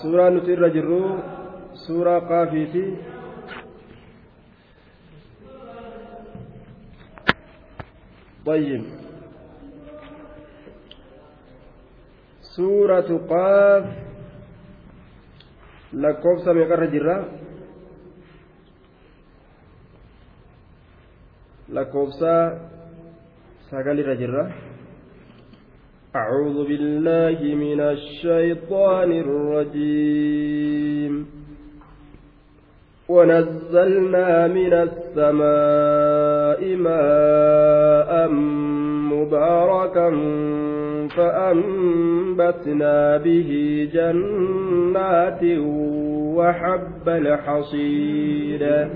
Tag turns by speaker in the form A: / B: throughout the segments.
A: suuraa nuti irra jirru suuraa qaafiiti طيب سورة قاف lakkoofsa meeqarra jirra lakkoofsa sagalirra jirra أعوذ بالله من الشيطان الرجيم. ونزلنا من السماء ماء مباركا فأنبتنا به جنات وحب الحصيد.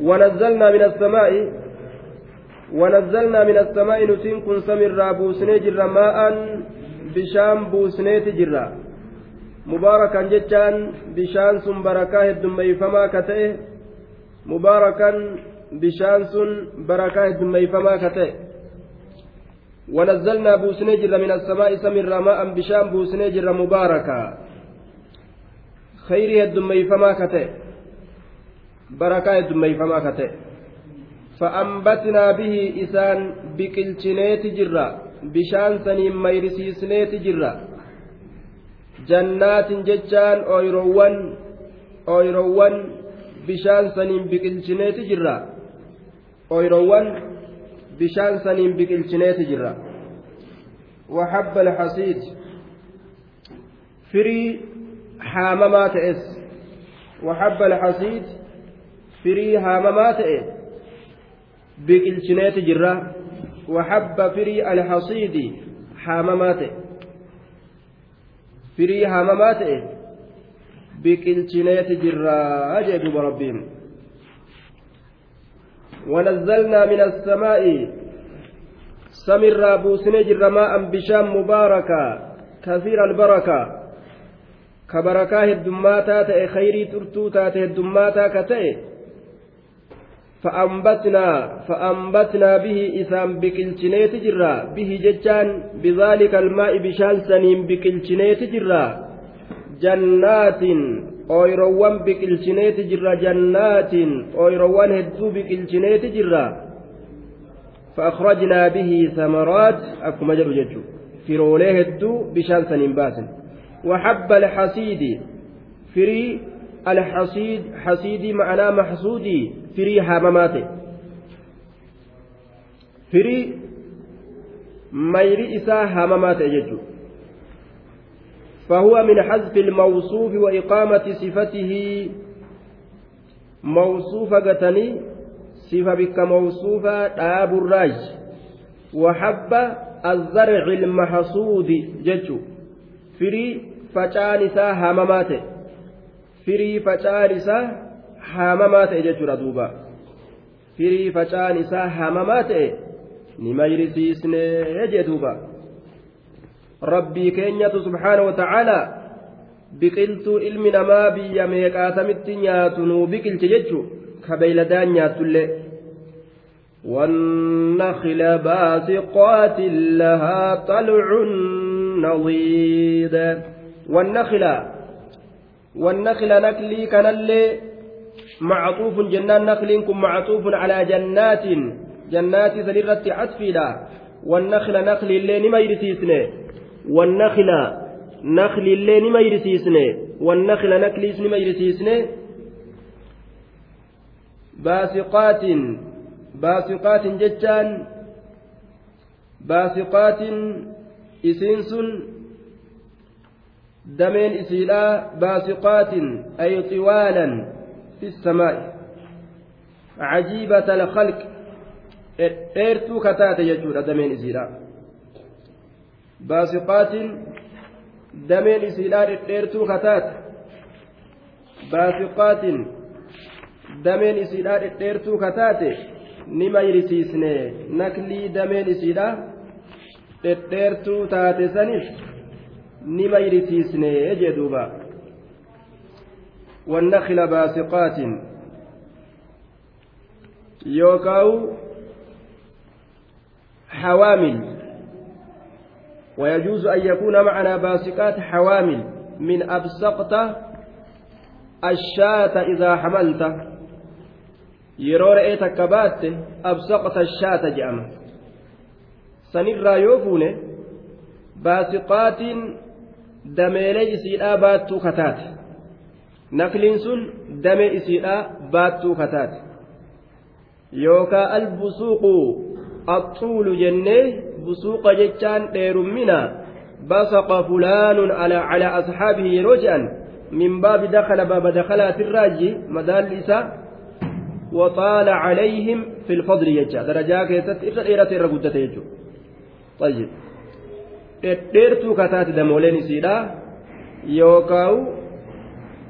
A: ونزلنا من السماء ونزلنا من السماء نتين كن سمر بوسني جرا ماء بشام بوسني تجرا. مباركا جتان بشان سن بركاه الدميفما كتئ. مباركا بشان سن بركاه الدميفما كتئ. ونزلنا بوسني جرا من السماء سمر ماء بشام بوسني جرا مباركا خير الدميفما كتئ. بركاه الدميفما كتئ. فأنبتنا به إسان بكلشنيت جرا بشان سنين ميرسيسنيت جرا جنات ججان أويروان أويروان بشان سنين بكلشنيت جرا أويروان بشان سنين بكلشنيت جرا وحب الحصيد. فري حاممات إس. وحب الحصيد فري حاممات إس. Firii alhasiidi haamamaa ta'e firii haamamaa ta'e biqilchineeti jirraa jee duba rabbiin ونزلنا من السماء سمر بوسني جر ماء بشام مباركا كثير البركة كبركاه الدماتا تأي خيري ترتو تاتي الدماتا كتئ فأنبتنا فأنبتنا به إسام بكلشنيت جرا. به ججان بذلك الماء بشان سنين بكلشنيت جرا. جنات أويروان بكلشنيت جرا. جنات أويروان هدو بكلشنيت جرا. فأخرجنا به ثمرات أكما جرو ججو. فروليه هدو بشان سنين باسن. وحب الحسيد فري الحصيد حصيدي firii haamamaa ta'e firii mayri isaa haamamaa ta'e jechuudha فهو من حذف الموصوف وإقامة صفته. موصوفة قتني صفة بك موصوفة آب الراج وحب الزرع المحصود ججو. فري فجانسا هممات فري فجانسا haamamaa ta'e jechuudha duuba firii facaan isaa haamamaa ta'e ni mayrisiisnee jee duuba rabbii keenyatu subhaana wa ta'aalaa biqiltuu ilmi namaa biyya meeqaatamitti nyaatu nuu biqilche jechu ka beeyladaan nyaattullee والنخل باسقات لها طلع نضيد والنخل والنخل نكلي كان اللي معطوف جنان نخل كن معطوف على جنات. جنات سنرة عطفلا والنخل نخل اللين ما يرسيسني والنخل نخل اللين ما يرسيسني والنخل نخل ما يرسيسني باسقات باسقات جتان. باسقات إسنس دمين إسيلا باسقات أي طوالا في السماء. عجيبة الخلق. إيرتو كتات يجور دمين إسيلا. باسقات دمين إسيلا إيرتو كتات. باسقات دمين إسيلا إيرتو كتات. نما يرسيسني. نكلي دمين إسيلا إيرتو تاتي سنف نما يرسيسني يجدوبا والنخل باسقات. يوكاو حوامل. ويجوز أن يكون معنا باسقات حوامل من أبسقت الشاة إذا حملت. yeroo re'ee takka baatte absaqta shaata jedhama sanirraa yoo fuune baasiqaatiin dameelee isiidhaa baattuu kataate nakliin sun damee isiidhaa baattuu kataate yookaan albusuuqu axuulu jennee busuuqa jechaan dheerummina basaqa fulaanun ala asxaabihi yeroo jedhan min baabi dakala baaba dakalaatirraaji madaalli isaa وطال عليهم في الفضل يجا درجة كيست إرى إرى إرى قدة يجو طيب dheertuu kataati damooleen isiidha yookaan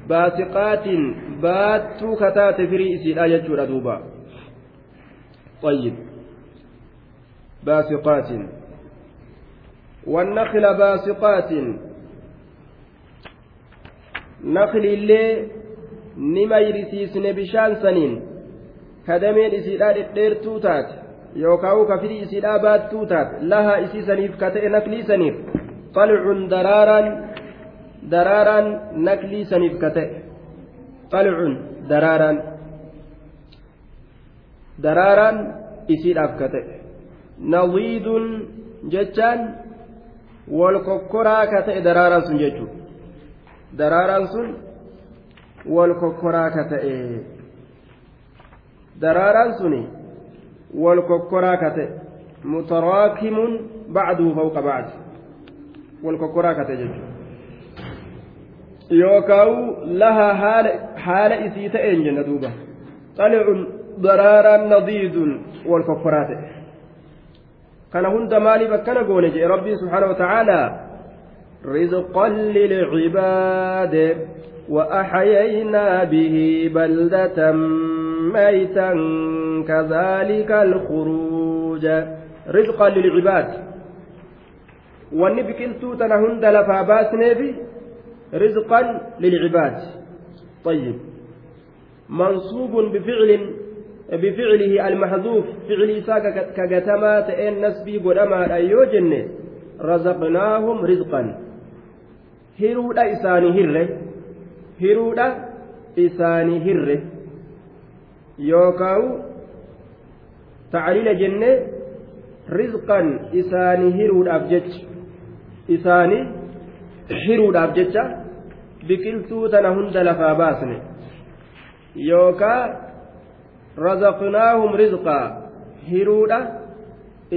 A: baasiqaatiin baattuu kataate firii isiidha jechuudha duuba طيب باسقات والنخل باسقات نخل اللي نما يرسيسن بشان سنين kadameen isiidhaa dhedheertuu taate Yookaan kafirii isiidhaa baattuu taate laha isiisaniif ka ta'e nakliisaniif qalcun daraaraan daraaraan nakliisaniif ka ta'e qalcun daraaraan daraaraan isiidhaaf ka ta'e nawiidun jechaan wal kokkoraa ka daraaraan sun jechuudha daraaraan sun wal kokkoraa ka daraaraan suni kokkoraa kate jechuudha yookaan laha haala isii ta'een jenna duuba xalicun daraaraan nadiidun wal kokkoraa ta'e kana hunda maaliif akkana goone jedhe rabbiin subhaanahu wa ta'aalaa رزقا للعباد وأحيينا به بلدة ميتا كذلك الخروج. رزقا للعباد. wanni biqiltuu tana hunda baasneefi rizqan lilcibaad طيب. منصوب بفعل بفعله المحذوف فعل إساك كجتما تئن نسبي قدما أيو جنة. رزقناهم رزقا. هيرودا إساني هره هيرودا إساني هره yookaan tacliila jennee rizqan isaanii hiruudhaaf jecha isaanii hiruudhaaf jecha biqiltuu tana hunda lafaa baasne yookaan razaqnaahum rizqaa hiruudha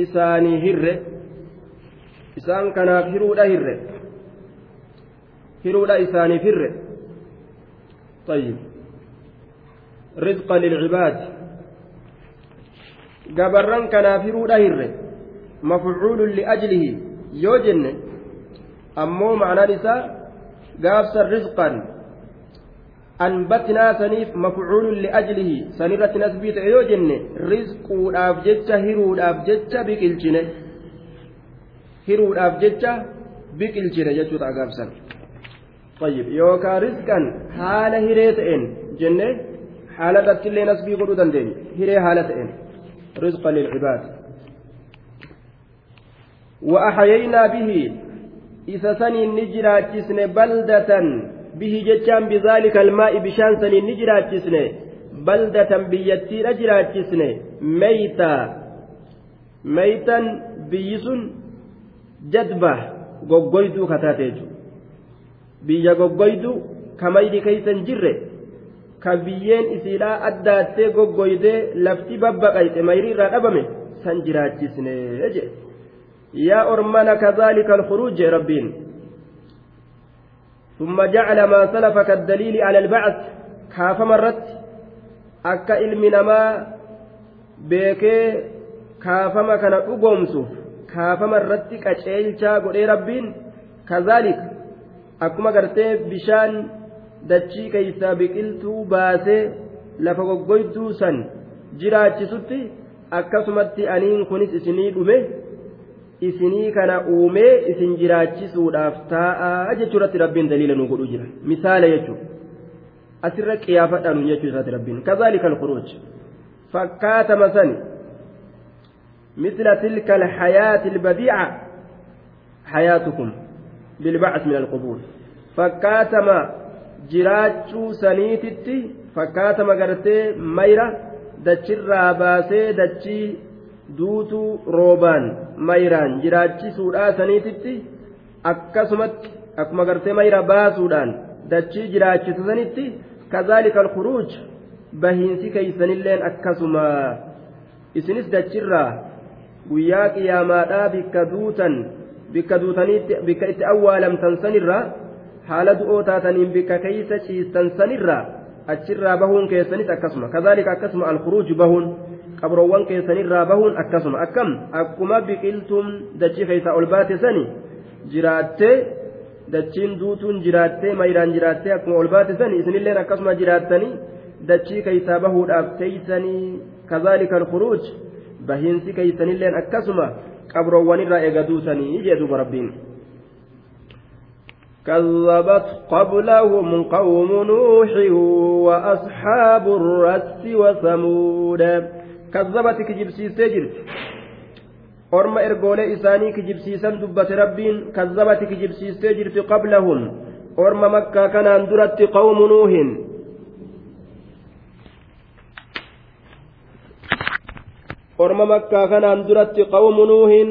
A: isaanii hirre isaan kanaaf hiruudha hirre hiruudha isaaniif hirre طيب رزقا للعباد gabarran kanaaf hiruudha hirre mafcuulun liajlihi yoo jenne ammoo ma'anaan isaa gaafsan rizqan anbatnaa saniif mafcuulun liajlihi sanirratti nasbii ta'e yoo jenne rizquudhaaf jecha hiruudhaaf jecha biqilchine hiruudhaaf jecha biqilchine jechuudha gaafsan طيب yookaan rizqan haala hiree ta'een jenne haala irratti illee nasbii godhuu dandeenya rizqa lilcibaad وأحيينا به إذا سنين نجراتشسن بلدة به جتشان بذلك الماء بشان سنين نجراتشسن بلدة بيتي نجراتشسن ميتا. ميتا بيسن جدبة غوغويدو كتاتيجو. بيا غوغويدو كميدي كيسن جرة. ka biyyeen isiidhaa addaattee goggoydee lafti babbaqayxe mayrii irraa dhabame san jiraachisne jedhe yaa ormana kazaalika alkhuruuj jedhe rabbiin ثم جعل ما سلف كالدليل على البعث كاف مرت أكا إلمي نما بيكي كافما كان أقومسوف كاف مرت كأشيلشا قولي ربين كذلك أكما قرتي بشان dachii keeysaa biqiltuu baasee lafa goggoyduu san jiraachisutti akkasumatti aniin kunis isinii dhume isinii kana uumee isin jiraachisuudhaaf taa'aa jechuurratti rabbiin daliila nu godhu jira misaala jechuudha asirra qiyaafadhaan jechuu isaati rabbiin kazaalika alkhuruuj fakkaatama sani مثل تلك الحياة البديعة حياتكم بالبعث من القبور fakkaatama jiraachuu saniititti fakkaatama gartee mayra dachirraa baasee dachii duutuu roobaan mayraan jiraachisuudhaa saniititti akkasumatti akkuma gartee mayra baasuudhaan dachii jiraachisu sanitti kazaalika alkhuruuj bahiinsi keeysanilleen akkasuma. Isinis dachirraa guyyaa qiyaamaadhaa bikka duutan bikka duutaniitti bikka itti awwaalamtan sanirraa haala du'oo taataniin bikka keeysa ciistan sanirraa achirraa bahuun keessanis akkasuma kazaalika akkasuma alkhuruuj bahuun qabroowwan keessanirraa bahuun akkasuma akkam akkuma biqiltuun dachii keeysaa ol baate sani jiraattee dachiin duutuun jiraattee mayraan jiraattee akkuma ol baate sani isinilleen akkasuma jiraattanii dachii keeysaa bahuudhaaf teeysanii kazaalika alkhuruuj bahiinsi keeysanilleen akkasuma qabroowwanirraa eega duutanii jedhuuba rabbiin
B: كذبت قبلهم قوم نوح وأصحاب الرس وثمود.
A: كذبت كجبسي سجرت أرم إرجولي إساني كجبسيسا دبت ربين. كذبت كجبسي سجرت قبلهم. أرم مكة كان أندرت قوم نوح. orma makkaa kanaan duratti qawmu nuuhin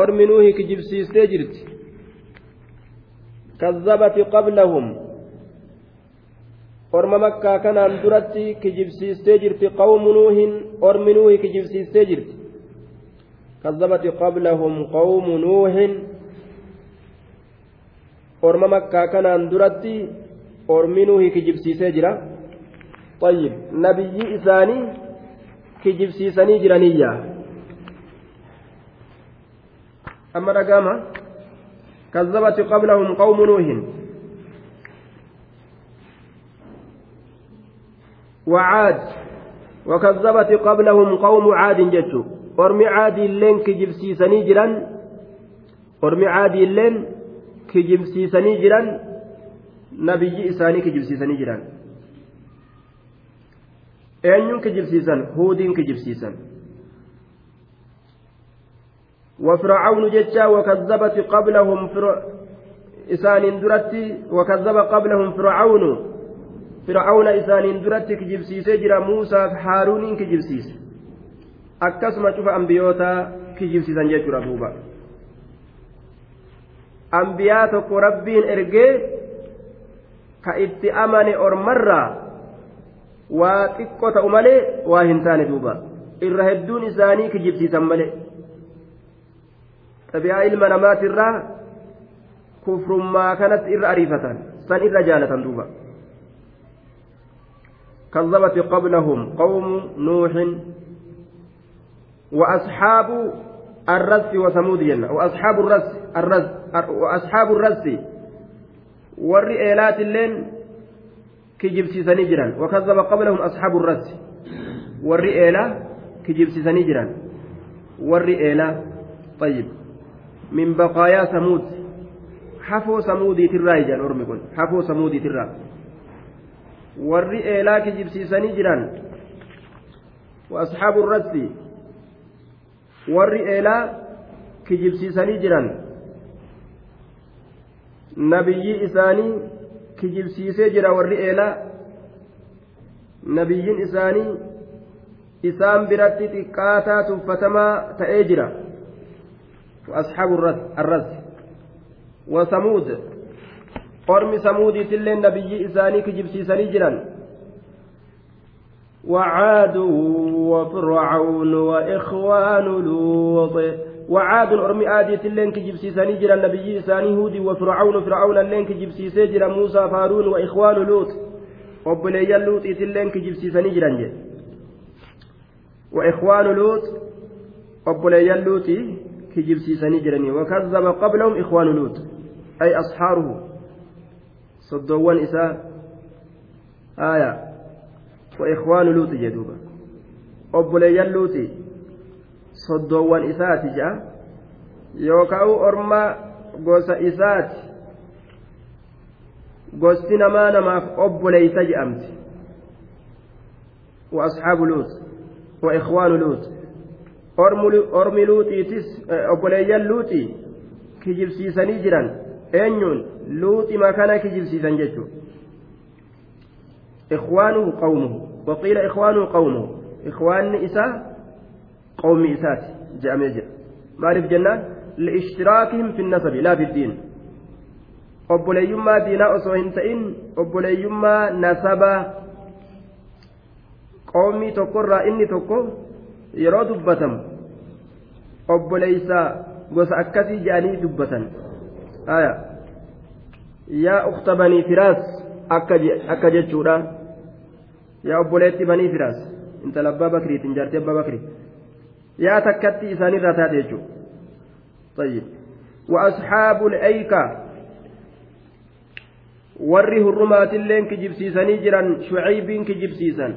A: ormi nuuhi kijibsiistee jirti kazzabati qablahum orma makkaa kanaan duratti kijibsiistee jirti qawmu nuuhin ormi nuuhi kijibsiistee jirti kazzabati qablahum qawmu nuuhin orma makkaa kanaan duratti ormi nuuhi kijibsiisee jira طيب نبي إساني kijibsiisanii jiraniyya amma dhagama كذبت قبلهم قوم نوح. وعاد وكذبت قبلهم قوم عاد جتشو أرمي عاد اللين كجبسيسني جران أرمي عاد اللين كجبسيسني جران نبي إساني كجبسيسني جران eenyuun kijibsiisan huudiin kijibsiisan وفرعون جتا وكذبت قبلهم فر... إسان درتي وكذب قبلهم فرعون. فرعون إسان درتي كجبسيس جرى موسى هارون كجبسيس. أكسما شوف أنبيوتا كجبسيسا جيتشورا دوبا أنبياء ربين إرجي كإتي أمني أرمرة waa xiqqoo ta'u malee waa hin taane duuba xabi'aa ilma namaatirraa kufrummaa kanatti irra ariifatan san irra jaalatan duuba كذبت قبلهم قوم نوح وأصحاب الرس وثمود جنة وأصحاب الرس الرس وأصحاب الرس والرئيلات اللين wakazaba qablahum asxaabu irratti warri eelaa kijibsiisanii jiran warri eelaa طيب من بقايا ثمود حفو ثمودي ترى يجان أرمي كن حفو ثمودي ترى warri eelaa kijibsiisanii jiran وأصحاب الرس warri eelaa kijibsiisanii jiran nabiyyi isaanii kijibsiisee jira warri eelaa nabiyyiin isaanii isaan biratti xiqqaataa tuffatamaa ta'ee jira Asxaabu arras wasamuud ormi samuudiitillee nabiyyi isaanii kijibsiisanii jiran وعاد وفرعون وإخوان لوط. وعاد أرمي آدية اللين كجبسيساني جرى النبي ساني هودي وفرعون. فرعون اللين كجبسيسي جرى موسى فارون وإخوان لوط. وبلي لوط اللين كجبسيساني جرى وإخوان لوط. وبلي لوط كجبسيساني جرى وكذب قبلهم إخوان لوط أي أصحاره صدوان إساء آية وإخوان لوط جدوبا وبلي لوط soddoowwan isaati ja'a yookaan orma gosa isaati gosti namaa namaaf obboleeysa je'amti wa asxaabu luut wa ikhwaanu luut ormi luuxiitis obboleeyyan luuxii kijibsiisanii jiran eenyuun luuxima kana kijibsiisan jechuudha ikhwaanuhu qawmuhu waqiila ikhwaanuhu qawmuhu ikhwaanni isaa qawmi isaati jedhamee jira maaliif jennaan liishtiraakihim fi nasabi laa fi diin obboleeyyummaa diinaa osoo hin ta'in obboleeyyummaa nasabaa qoomii tokkorraa inni tokko yeroo dubbatamu obboleeysa gosa akkasii jedhanii dubbatan yaa ukta banii firaas akka jechuudha yaa obboleetti banii firaas intala abbaa bakriitiin jaartii abbaa bakrii yaa takkatti isaanirraa taate jechuudha طيب وأصحاب الأيكة warri hurrumaatilleen kijibsiisanii jiran shucaybiin kijibsiisan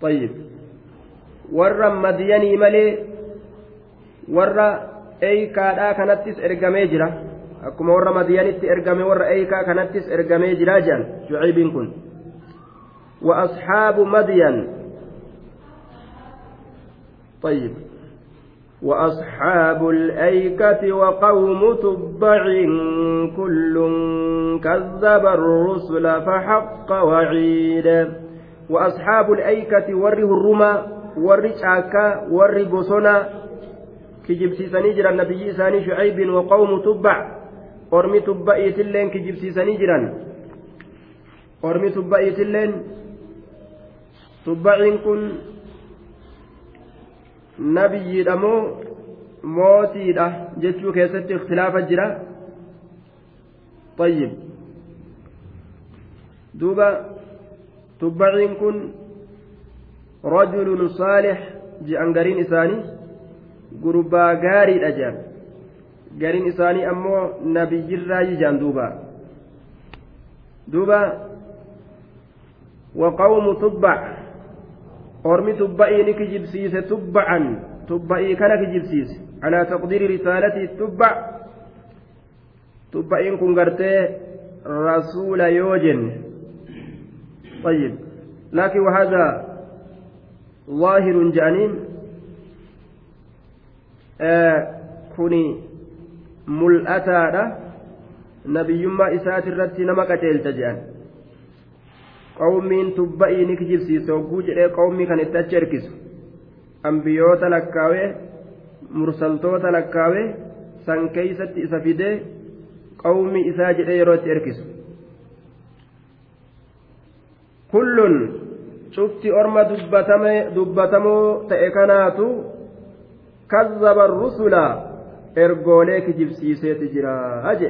A: طيب warra madiyanii malee warra eeykaadhaa kanattis ergamee jira akkuma warra madiyanitti ergame warra eeykaa kanattis ergamee jira jedhan shucaybiin kun وأصحاب مدين طيب وأصحاب الأيكة وقوم تبع كل كذب الرسل فحق وعيد وأصحاب الأيكة وره الرمى ور بصنا كجبسيسني جرى النبي ساني شعيب وقوم تبع أرمي تبعيت اللين كجبسيسني جرى أرمي تبعيت اللين تبعين كن nabiyyiidha moo mootiidha jechuu keessatti ikhtilaafa jira? طيب duuba tubbaciin kun rajulun saalix je'an gariin isaanii gurbaa gaariidha je'an gariin isaanii ammoo nabiyyirraa je'an duuba duuba وقوم تبع tubba'ii ni kijibsiise tubba'an tubba'ii kana kijibsiise alaa taqdiiri risaalatii tubba tubba'iin kun gartee rasuula yoo jenne طيب لكن وهذا ظاهر جانين آه كوني jedhan qawmiin tubba'ii ni kijibsiise hogguu jedhee qawmii kan itti achi erkisu ambiyoota lakkaawee mursaltoota lakkaawee san keeysatti isa fidee qawmii isaa jedhee yeroo itti erkisu kullun dubbatamoo ta'e kanaatu kazzaba rusula ergoolee kijibsiiseeti jira haje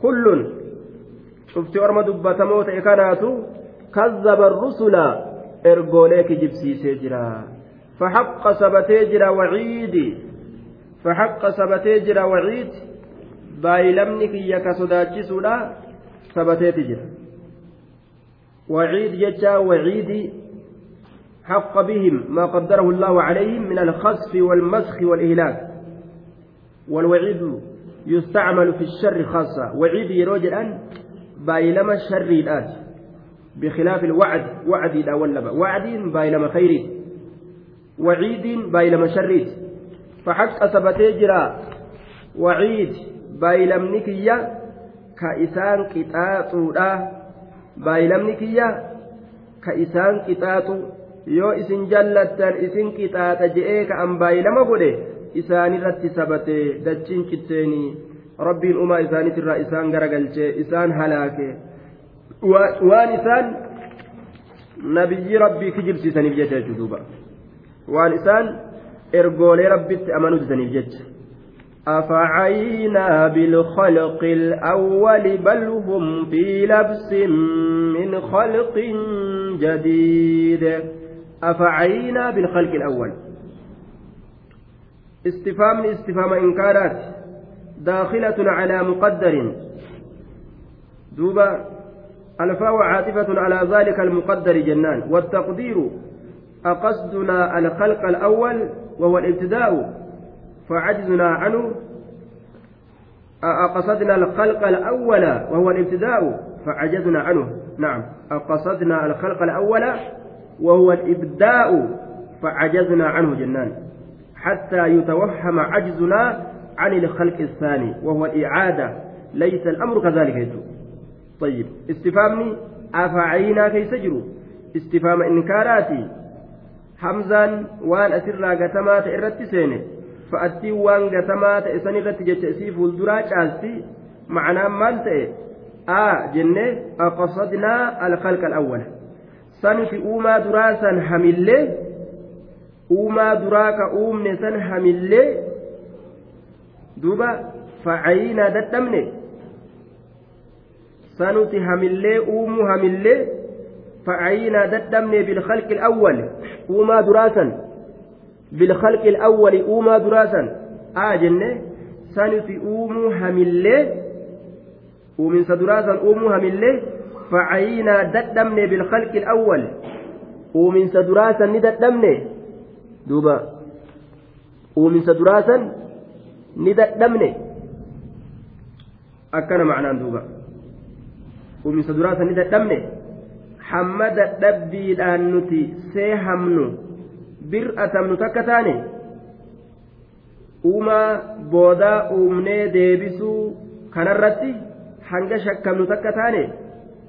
A: kullun cufti orma dubbatamoo ta'e kanaatu كذب الرسل إرجوليك جبسي سجرا فحق سبتيجرا وعيد فحق سبتيجرا وعيد بايلمنك يك سداجسولا سبتيجرا وعيد يجا وعيد حق بهم ما قدره الله عليهم من الخسف والمسخ والإهلاك. والوعيد يستعمل في الشر خاصة. وعيد يروج الآن بايلم الشر الآن. بخلاف الوعد وعدي لا ولب وعد بايلم خير. وعيد بايلم شر. فحق ثبتي جرا وعيد بايلم نكية. كإسان قطاطودا بايلم نكية. كإسان قطاطو yoo isin jallattan isin qixaaxa je'ee ka an baay'ilama godhe isaanirratti sabate dachiin citteenii rabbiin umaa isaaniitirraa isaan garagalchee isaan halaake waan isaan nabiyyi rabbii kijibsiisaniif jecha jechuudha waan isaan ergoolee rabbitti amanuu didaniif jecha أفعينا بالخلق الأول بل هم في لبس من خلق جديد أفعينا بالخلق الأول. استفهام استفهام إنكارات داخلة على مقدر. دوبا الفاء عاطفة على ذلك المقدر جنان. والتقدير أقصدنا الخلق الأول وهو الابتداء فعجزنا عنه. أقصدنا الخلق الأول وهو الابتداء فعجزنا عنه. نعم أقصدنا الخلق الأول وهو الإبداء فعجزنا عنه جنان حتى يتوهم عجزنا عن الخلق الثاني وهو الإعادة ليس الأمر كذلك يجو طيب استفهامني أفعينا كي سجروا استفهام إنكاراتي gatamaa ta'e irratti seene fa'attiin waan gatamaa ta'e san irratti jecha isii fuulduraa caalti معناه maal ta'e a jennee aqasadnaa alkhalqa alawwala san fi uumaa duraa san hamillee uumaa duraa ka uumne san hamillee duuba facayinaa dadhabne sanuti hamillee uumuu hamillee facayinaa dadhabne bilkhalqi alawwal uumaa duraasan bilkhalqi alawwali uumaa duraasan a jenne sanuti uumuu hamillee uuminsa duraasan uumuu hamillee uuminsa duraasan ni dadhabne duuba uuminsa duraasan ni dadhabne akkana macnaan duuba uuminsa duraasan ni dadhabne hamma dadhabbiidhaan nuti see hamnu bir'atamnu takka taane uumaa boodaa uumnee deebisuu kanarratti hanga shakkamnu takka taane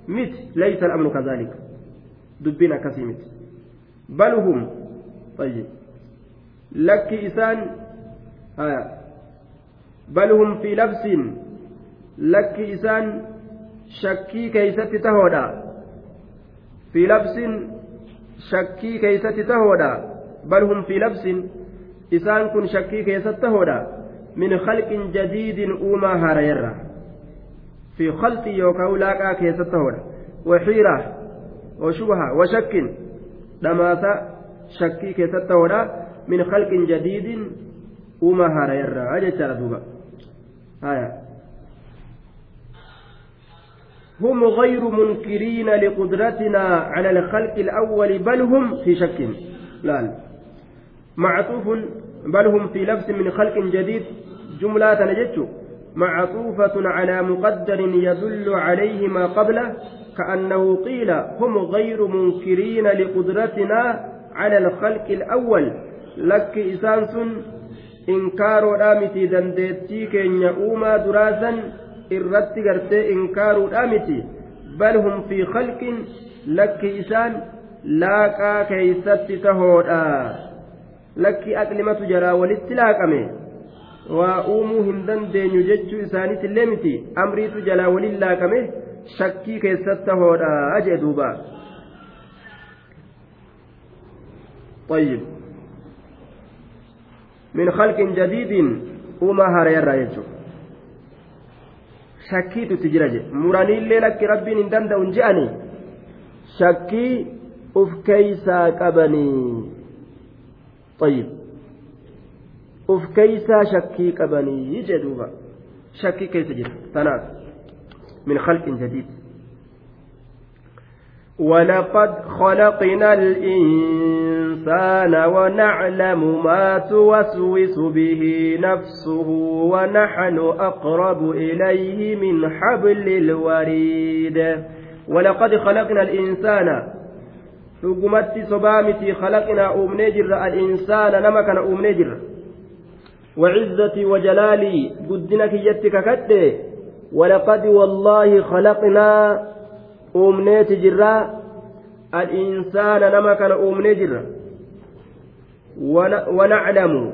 A: miti laysa al'amnu kazaalika dubbiin akkasii miti bal hum طيب lakki isaan bal hum fi labsin lakki isaan shakkii keeysatti tahoodha fi labsin shakkii keeysatti tahoodha bal hum fi labsin isaan kun shakkii keessatti tahoodha min khalqin jadiidin uumaa haarayarra fi yookaan laaqaa keessatti tahoodha waxiira washubha washakkin dhamaasa shakkii keessatti tahoodha min khalqin jadiidin uumaa haarayarra jechaadha duuba haya هم غير منكرين لقدرتنا على الخلق الأول بل هم في شك لا معطوف بل هم في لبس من خلق جديد جملة نجت معطوفة على مقدر يدل عليه ما قبله كأنه قيل هم غير منكرين لقدرتنا على الخلق الأول لك إسانس إنكار رامتي دندتي كن يؤوما دراسا gartee inkaaruudha miti bal hum fi khalqin lakki isaan laaqaa keeysatti tahoodha lakki aqlimatu jaraa walitti laaqame waa uumuu hin dandeenyu jechuu isaaniitillee miti amriitu jalaa waliin laaqame shakkii keessatti tahoodha jee duuba طيب من خلق جديد وما هريرا يجو muraniillee lakki rabbiin hin danda'u hin je'ani shakkii uf keeysaa qabanii طيب uf keeysaa shakkii qabanii jee shakkii keessa jira. Tanaaf min khalqin jadiid.
B: ولقد خلقنا الإنسان ونعلم ما توسوس به نفسه ونحن أقرب إليه من حبل الوريد
A: ولقد خلقنا الإنسان حكمت صبامتي خلقنا أم نجر الإنسان نما كان أم نجر وعزتي وجلالي قدنك يتك كده ولقد والله خلقنا al'insaana nama kana uumnee jirra wanaclamu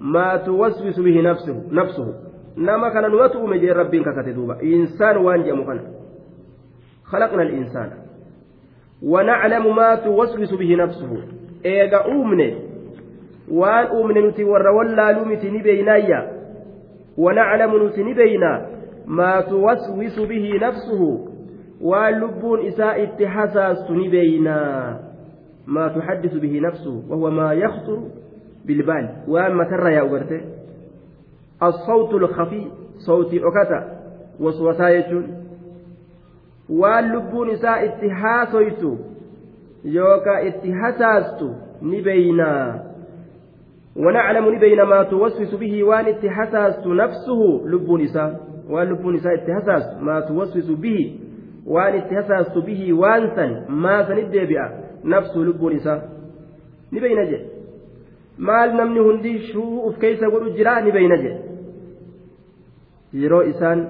A: maa tuwaswisu bihi nafsuhu nama kana numatu uume jee rabbiin kakate duuba insaan waan jedhamu kana خلقنا الإنسان ونعلم ما توسوس به نفسه إيجا أومني وان أومني نتي ور ولا لومتي نبينايا ونعلم نتي نبينا ما توسوس به نفسه waan lubbuun isaa itti hasaastu ni beeynaa maa tuxaddisu bihi nafsuhu wahuwa maa yakhطuru bilbaal waan matarra yaa'u garte الصوت الخفي صوتي أكتا وسوسا يجون waan lubbuun isaa itti haasoytu yookaa itti hasaastu ni beeynaa ونعلم نبين ما توسوس به وان اتحساس نفسه لب نساء وان لب نساء اتحساس ما توسوس به deebi'a nafsu lubbuun isaa ni beeyna jedhe maal namni hundi shuu uf keeysa godhu jira ni beeyna jedhe yeroo isaan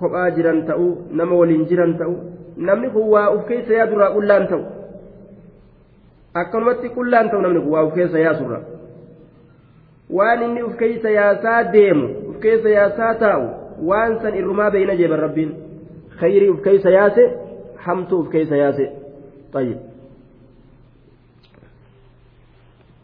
A: kophaa jiran ta'uu nama waliin jiran ta'uu namni kun waa uf keessa yaadurraa qullaan ta'u akkanumatti qullaan ta'u namni kun waa uf keessa yaasurra waan inni uf keessa yaasaa deemu uf keessa yaasaa taa'u waan san irrumaa beeyna jeeban rabbiin khayrii uf keessa yaase hamtuu uf keessa yaase طيب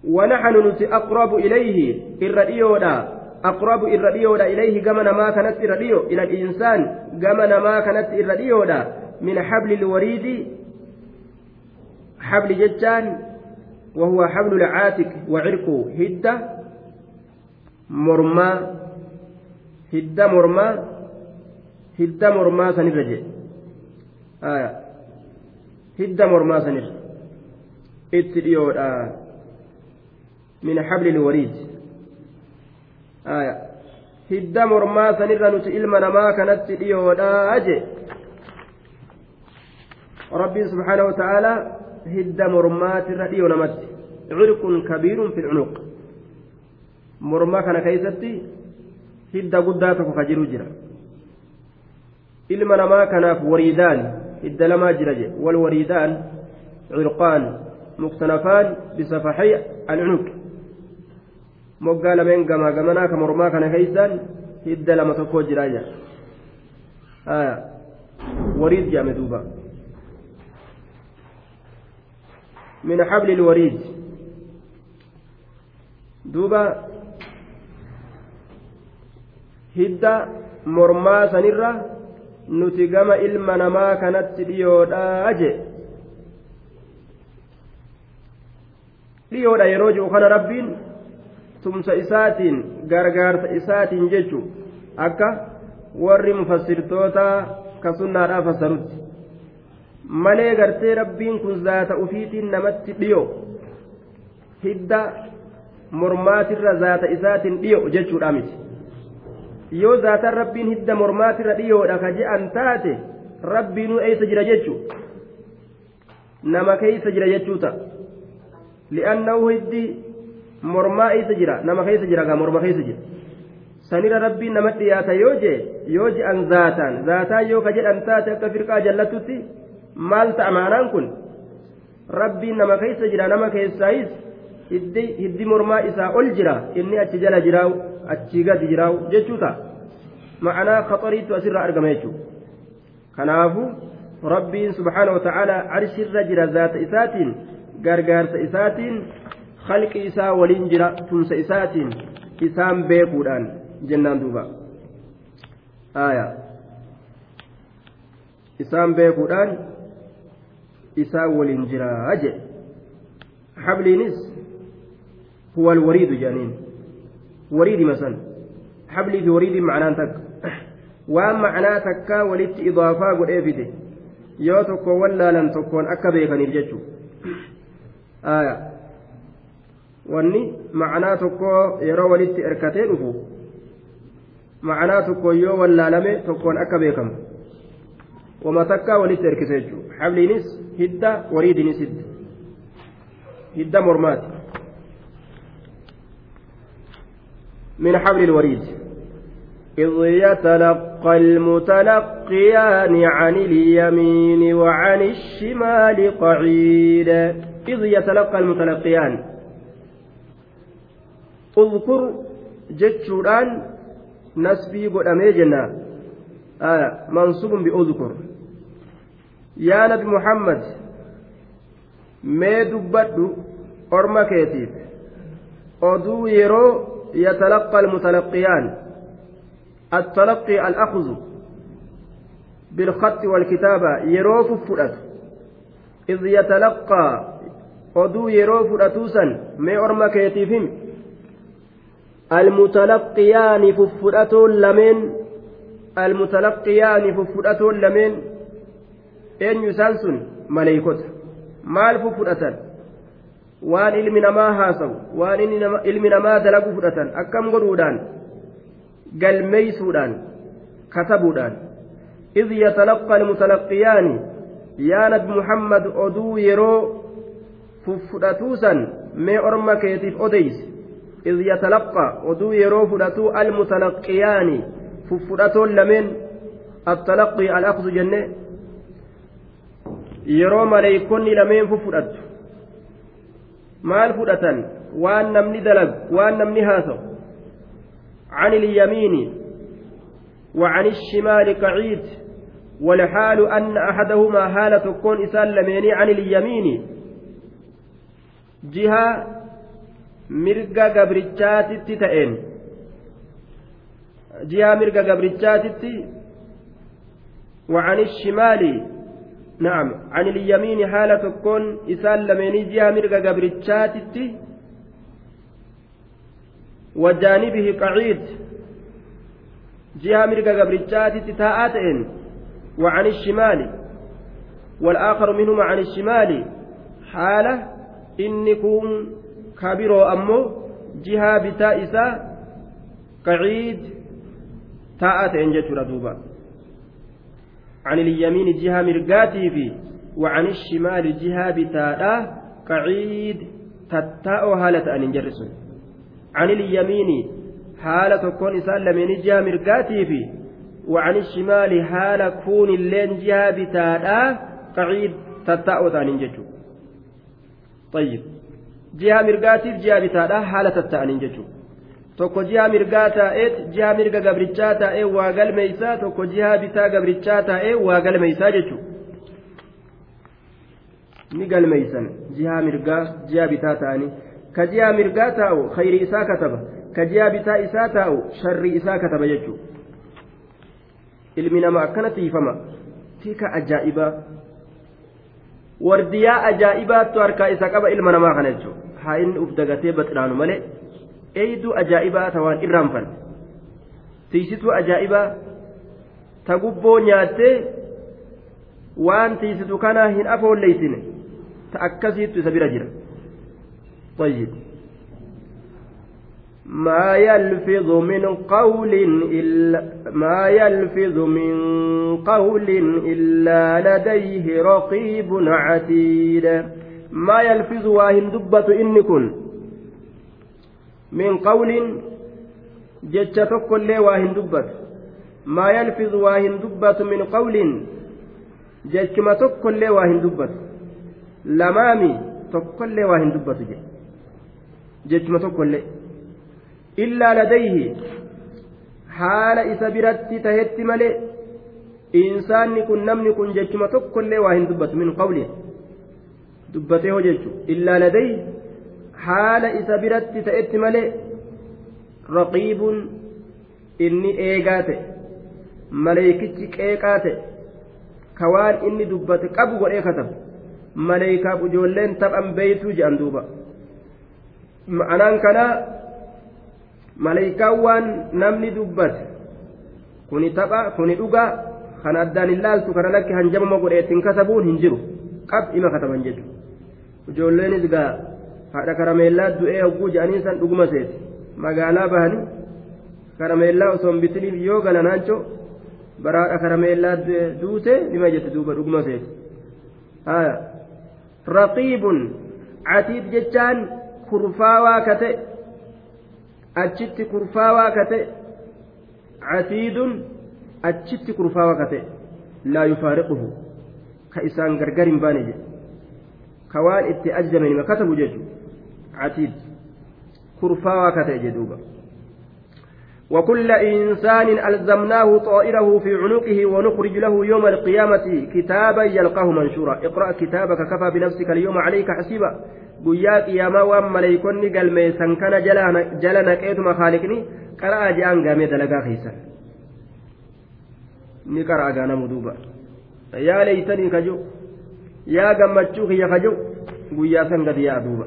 A: ونحن نتي أقرب إليه الرديودا أقرب الرديودا إليه كما ما كانت الرديو إلى الإنسان كما ما كانت الرديودا من حبل الوريد حبل ججان وهو حبل العاتق وعرقه هدة مرمى هدة مرمى هدة مرمى سنرجع. آية. هدة مرمى سنرجع. اتريودا من حبل الوريد. آية. هدة مرمى سنرجع نتي إلما نما كانت تريودا أجي. ربي هد مرمات الردي ونمت عرق كبير في العنق مرما كان كيستي هد قداتك خجر جرا wariidaan hidda lamaa jira je walwariidaan cirqaan muktanafaan bisafaxay alcunuq moggaa lameen gamaa gamanaa ka mormaa kana keeysaan hidda lama tokkoo jiraa jira wariid jedhame duuba من حبل الوريد دوبا هدى مرما سنرة نتقم إلما نما كانت ليودا أجي yeroo jiru kana rabbiin tumsa isaatiin gargaarsa isaatiin jechu akka warri mufassirtoota ka sunnaadhaa fassarutti malee gartee rabbiin kun zaata ufiitiin namatti dhiyo hidda mormaatirra zaata isaatiin dhiyo jechuudha miti yoo zaataan rabbiin hidda mormaatirra dhiyoodha ka je'an taate rabbiinuu eessa jira jechu nama keeysa jira jechuu ta'a li'annahu hiddi mormaa eessa jira nama keessa jira gaa morma keessa jira sanira rabbiin nama dhiyaata yoo jee yoo je'an zaataan zaataan yoo ka jedhan taate akka firqaa jallatutti maal ta'a maanaan kun rabbiin nama keessa jira nama keessaayis hiddi mormaa isaa ol jira inni achi jala jiraawu achi gadi jiraawu jechuu ta'a ma'anaa khaxariitu asirraa argama jechuudha kanaafu rabbiin subhaana wa ta'ala arshirra jira zaata isaatiin gargaarsa isaatiin khalqi isaa waliin jira tumsa isaatiin isaan beekuudhaan jennaan duuba isaan beekuudhaan isaa waliin jira jedhe habliinis huwa alwariidu jedhaniin wariidi masan hablii fi wariidiin macnaan takka waan macnaa takkaa walitti idaafaa godhee fide yoo tokko wallaalan tokkoon akka beekaniif jechuudha aya wanni macnaa tokko yeroo walitti erkatee dhufu macnaa tokko yoo wallaalame tokkoon akka beekamu wama takkaa walitti erkise jechuudha habliinis hidda wariidinis hidda hidda mormaati من حبل الوريد. إذ يتلقى المتلقيان عن اليمين وعن الشمال قعيد. إذ يتلقى المتلقيان. اذكر جتشوران نسبي قد أميجنا. آه منصوب بأذكر. يا نبي محمد ما دبت أرما كيتيف أدو يرو يتلقى المتلقيان. التلقي الأخذ بالخط والكتابة يروف فرأت إذ يتلقى oduu yeroo fudhatuusan mee orma keetiifim almutalaqqiyaani fuffudhatoon lameen almutalaqqiyaani fuffudhatoon lameen eenyu isaan sun maleeykota maal fuffudhatan waan ilmi namaa haasawu waan ilmi namaa dalagu fudhatan akkam godhuudhaan galmeeysuudhaan katabuudhaan إذ يتلقى المتلقيان يا نبي محمد أدو يرو fuffudhatuusan mee orma keetiif odeyse إذ يتلقى ودو يرو فلتو المتلقيان ففلتو لمن التلقي الأخذ جنة يرو مليكون لمن ففلت maal fudhatan? Waan namni dalag waan namni haasawu عن اليمين وعن الشمال قعيد والحال أن أحدهما حالة تكون إسان عن اليمين جهة mirga gabrichaatitti ta'een jihaa mirga gabrichaatitti وعن الشمال نعم عن اليمين حالة تكون إسان لميني جهة مرقى قبرتشاتتي وجانبه قعيد. جهة مرقى قبرتشاتتي تاءاتين وعن الشمال والآخر منهما عن الشمال. حالة إنكم كبيروا أمو جهة بتائسة قعيد تاءاتين جتر دوبا عن اليمين جهة مرقاتي في وعن الشمال جهة بتاء قعيد تتاء هالة أن جرس عن اليمين حالة كون لمن جهة مرقاتي في وعن الشمال حال كون اللين جهة بتاء قعيد تتاء أن جرس طيب. جهة مرقاتي جهة بتاء حالة تتاء أن جرس tokko jiha mirgaa taa'eet jiha mirga gabrichaa taa'ee waa galmeeysaa tokko jiha bitaa gabrichaa taa'ee waa galmeeysaa jechuudha ni galmeeysan jiha mirgaa jiha bitaa ta'anii ka jiha mirgaa taa'u khayri isaa kataba. Ka jiha bitaa isaa taa'u sharri isaa kataba jechuudha ilmi namaa akkana tiifama. Tika ajaa'ibaa wardiyaa ajaa'ibaattu harkaa isa qaba ilma namaa kana jechuudha haa inni uf dagatee baxiraanu malee. eeyduu ajaa'ibaa ta waan irraanfan tiisituu ajaa'ibaa ta gubboo nyaattee waan tiisitu kanaa hin afoolleeysine ta akkasiittu isa bira jira طيب ما يلفظ من قول إلا ما يلفظ من قول إلا لديه رقيب عتيد ما يلفظ واهن دبة إن كن min qawliin jecha tokkollee waa hin dubbatu maa yalfizu waa hin dubbatu min qawliin jechuma tokkollee waa hin dubbatu lamaami tokkollee waa hin dubbatu je jechuma tokkollee illaa ladayhi haala isa biratti tahetti malee insaanni kun namni kun jechuma tokkollee waa hin dubbatu min qawliin dubbatee hoo jechu illaa ladayhi haala isa biratti ta'etti malee raqiibuun inni eegaa ta'e maleeykichi qeeqaa ta'e ka waan inni dubbate qabu godhee katabu maleeykaaf ijoolleen taphan beeytuu jedhan duuba ma'anaan kanaa maleeykaan waan namni dubbate kuni tapha kuni dhugaa kan addaan hin laaltu kana lakki hanjamama godheettiin kasabuun hin jiru qab ima kataban jechuudha ijoolleenis gaa. Haadha karameellaa du'ee hogguu jedhanii san dhuguma seeti. Magaalaa bahanii karameellaa osoo hin bitiniif yoo galanaancho bara haadha karameellaa duute nima jette duuba dhuguma seeti. Raqiibun catiid jechaan kurfaawaa ka ta'e achitti kurfaawaa ka ta'e catiidun achitti kurfaawaa ka ta'e. Laa yufaariquhu. Ka isaan gargar hin baane jedhe. Ka waan itti ajjame nima katabu jechuudha عتيد كرفاوة كتئ جدوبا وكل إنسان ألزمناه طائره في عنقه ونخرج له يوم القيامة كتابا يلقاه منشورا اقرأ كتابك كفى بنفسك اليوم عليك حسيبا qiyaamaa waan maleeykonni galmeessan kana jala naqeetuma khaalikni qara'a je'an gaamee dalagaa keeysan ni qara'a gaanamu duuba yaa leeytanii kajo yaa gammachuu kiyya kajo guyyaa san gadi yaa duuba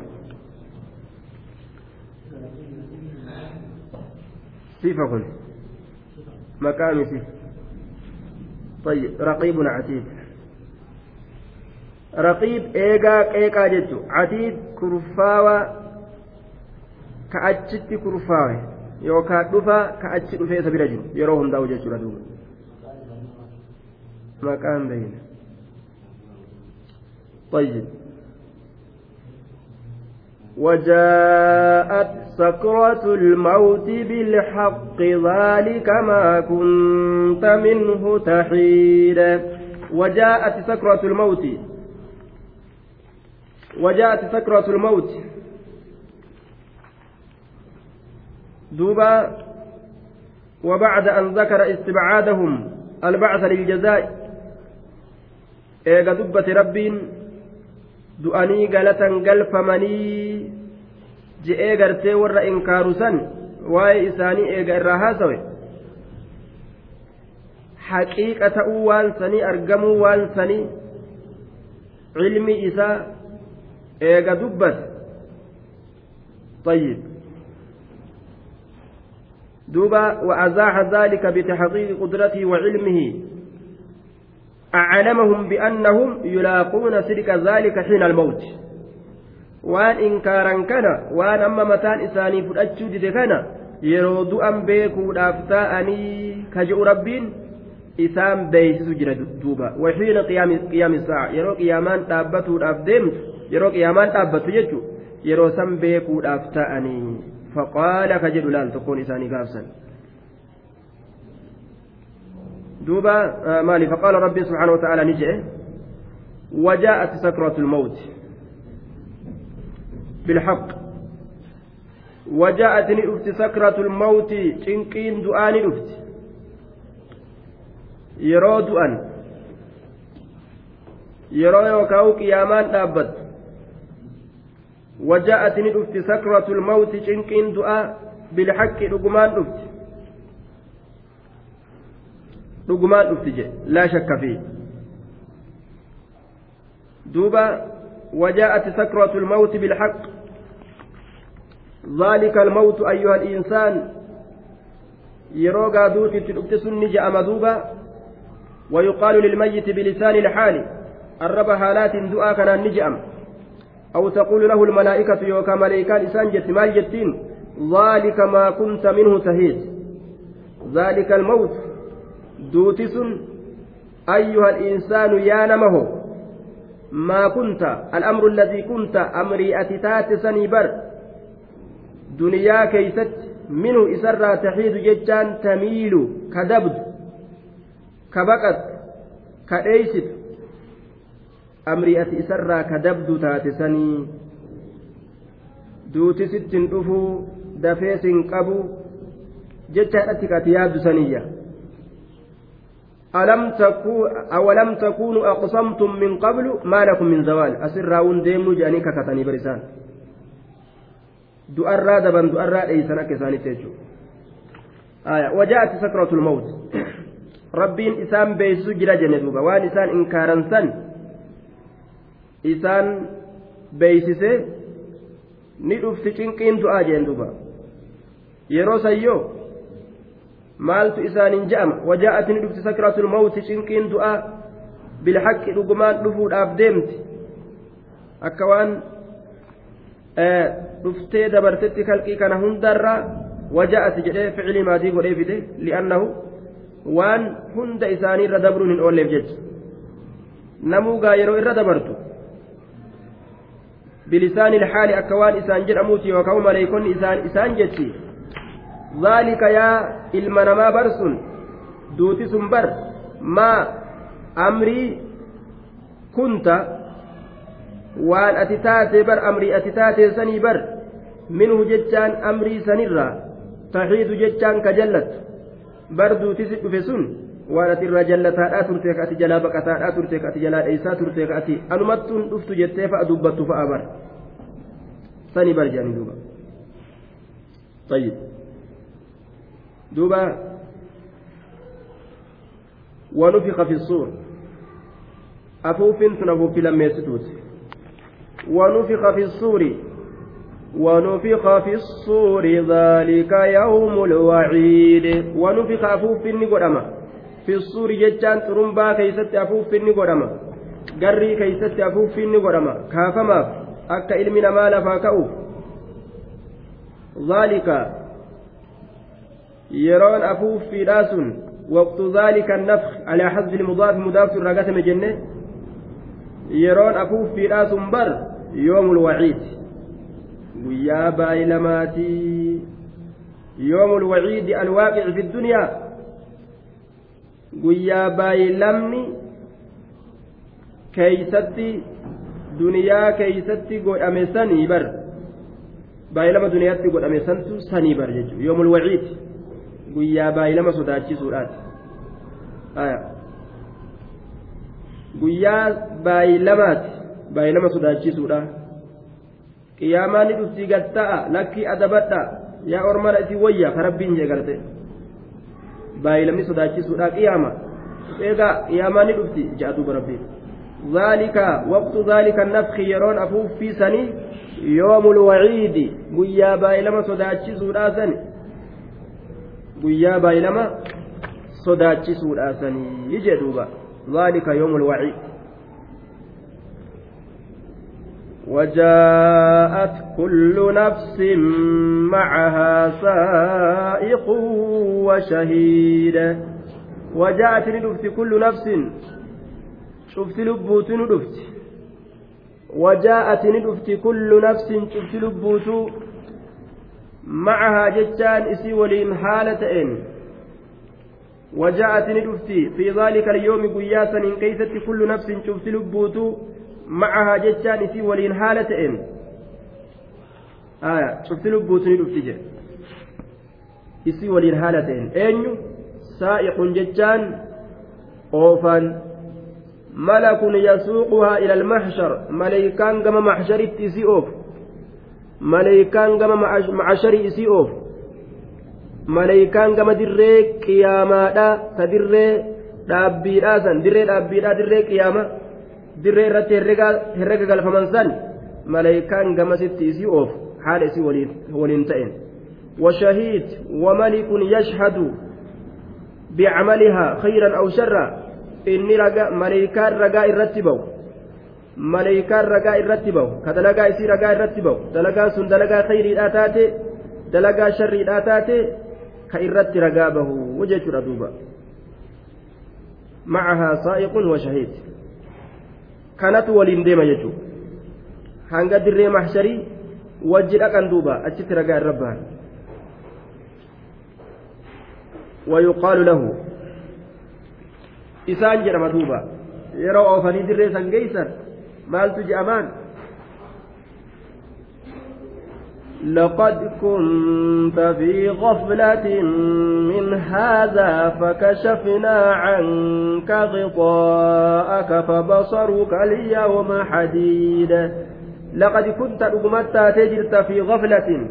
A: صفة مقام صفة طيب رقيب عتيد. رقيب إيقا إيقا جتو عتيد كرفاوة كأجت كرفاوة. يوكا دفا كأجت دفا سبيل يروهم داو جتو ردوب مقام بين طيب.
B: وجاءت سكرة الموت بالحق ذلك ما كنت منه تحيد.
A: وجاءت سكرة الموت. وجاءت سكرة الموت. دوبا وبعد أن ذكر استبعادهم البعث للجزاء eega dubbate rabbiin du'anii galatan galfamanii je'ee gartee warra inkaaru san waa'ee isaanii eega irraa haasawe haqiiqa ta'uu waan sanii argamuu waan sanii cilmi isaa eega dubbate طيب دوبا وأزاح ذلك بتحقيق قدرته وعلمه أعلمهم بأنهم يلاقون سرك ذلك حين الموت waan inkaaran kana waan amma mataan isaanii fudhachuu dide kana yeroo du'an beekuudhaaf ta'anii ka je'u rabbiin isaan beeysisu jira duuba waxiina qiyaami saaca yeroo qiyaamaan dhaabbatuudhaaf deemtu yeroo qiyaamaan dhaabbattu jechu yeroo san beekuudhaaf ta'anii faqaala ka jedhu laal tokkoon isaanii gaafsan دوبا آه مالي. فقال ربي سبحانه وتعالى نجئ. وجاءت سكرة الموت. بالحق. وجاءت نؤفت سكرة الموت. تنقين دعان نؤفت يرو دعان يرو يوكاو قيامان دابت. وجاءت نؤفت سكرة الموت. تنقين دعاء بالحق رقمان نؤفت dhugumaan dhufti jedhe laa shakka fi. Duuba وجاءت سكرة الموت بالحق ذلك الموت أيها الإنسان يروغا دوتي تلبتسن نجأ مذوبا ويقال للميت بلسان الحال الرب حالات دعاء كان نجأم أو تقول له الملائكة يوكا ملائكان إسان جت مال جتين ذلك ما كنت منه تهيد ذلك الموت duuti sun ayyuhal insaanu yaa nama ho maa kunta al'amru alladii kunta amrii ati taate sanii bar duniyaa keeysatti minhu isarraa taxiidu jechaan tamiilu ka dabdu ka baqattu ka dheeysitu amrii ati isarraa ka dabdu taate sanii. Duuti sittin dhufuu dafeesin qabu jechaadhatti ka ati yaaddu saniyya ألم تكو أولم تكونوا أقسمتم من قبل ما لكم من زوال؟ أسر راون ديمو جاني ككتني برسان دؤرا دبن دؤرا إيسانا كساني تيجو. آية وجاءت سكرة الموت. ربين إسان بيسو جرا جندوبا وان إسان إنكارا سن. إسان بيسسي ندفت cinqiin du'aa jeen sayyoo maaltu isaaniin je'ama wajaa'ati ni dhufti sakratul mawti cinqiin du'aa bilhaqqi dhugumaan dhufuudhaaf deemti akka waan dhuftee dabartetti kalqii kana hundarraa wajaa'ati jedhee ficilii maatii godhee fide li'annahu waan hunda isaanii irra dabruun hin oolleef jecha namuugaa yeroo irra dabartu bilisaani ilhaali akka waan isaan jedhamuuti yookaan maleeykonni isaan jechi ذلك يا ilma namaa bar sun duuti sun bar maa amrii kunta waan ati taate bar amrii ati taate sanii bar minhu jechaan amrii sanirraa taxiidu jechaan ka jallattu bar duutisi dhufe sun waan ati irraa jallataadhaa turte ka ati jalaa baqataadhaa turte ka ati jalaa dheeysaa turte ka ati anumattuun dhuftu jettee fa'a dubbattu fa'a bar sanii bar jedhanii duuba طيب دوبا ونفخ في الصور أفوف تنفوف لما يستوت ونفخ في الصور ونفخ في الصور ذلك يوم الوعيد ونفخ أفوف النقرمة في الصور جتان ترمبا كيست أفوف النقرمة garrii keeysatti afuuffiin ni godhama kaafamaaf akka ilmi namaa lafaa ka'uuf ذلك yeroon afuuffiidhaa sun waqtu dhaalika annafk alaa xasbi ilmudaaf mudaaftu irraa gatame jenne yeroon afuuffiidhaa sun bar yoomul waciid guyyaa baay'ilamaatii yoomul waciidi alwaaqici fi dunyaa guyyaa baay'ilamni keeysatti duniyaa keeysatti godhame sanii bar baay'ilama duniyaatti godhame santu sanii bar jechuudha yoomul waciidi guyyaa baay'ilama sodaachisuudhaati guyyaa baay'ilamaati baay'ilama sodaachisuudha qiyaamaa ni dhuftii gatta'a lakkii adabadha yaa ormana isin wayya ka rabbiin jee garte baay'ilamni sodaachisuudha qiyaama eegaa qiyaamaa ni dhufti ja'a duuba rabbiin ذلك وقت ذلك النفخ يرون أفوف في سني يوم الوعيد قيا بايلما صداتشي سودا سني صداتشي سودا سني يجي دوبا ذلك يوم الوعيد وجاءت كل نفس معها سائق وشهيد وجاءت ندفت كل نفس شفت لبوت ندفت وجاءت ندفت كل نفس شفت لبوت معها جتان إسي ولين حالة إن. وجاءت ندفتي في ذلك اليوم قياسا إن كيست كل نفس شفت لبوت معها جتان في ولين حالة إن. آية. شفت لبوت ندفتي جي إسي ولين حالة إن. أين سائق جتان أوفان ملك يسوقها إلى المحشر. ملائكان كما محشر إسي ملائكان كما معشر إسي أوف maleeykaan gama dirree qiyaamaadha ta dirree dhaabbiidha san dirree dhaabbiidha dirree qiyaama dirree irratti herrega galfaman san maleeykaan gamasitti isii oof haala isii waliin ta'en وشهيد وملك يشهد بعملها خيرا أو شرا إني رجاء ملائكان رجاء الرتبوا ملائكان رجاء الرتبوا كدلقا يصير رجاء الرتبوا دلقا سن دلقا خير الآتاتي دلقا شر الآتاتي ka irratti ragaa bahu jechuudha duuba macahaa saa'iqun wa shahiid kanatu waliin deema jechuu hanga dirree mahsharii wajji dhaqan duuba achitti ragaa irra bahan ويقال له إسان جرم دوبا يرى أوفني دريسا جيسا مال تجي أمان. لقد كنت في غفلة من هذا فكشفنا عنك غطاءك فبصرك اليوم حديد. لقد كنت رقمت تجرت في غفلة.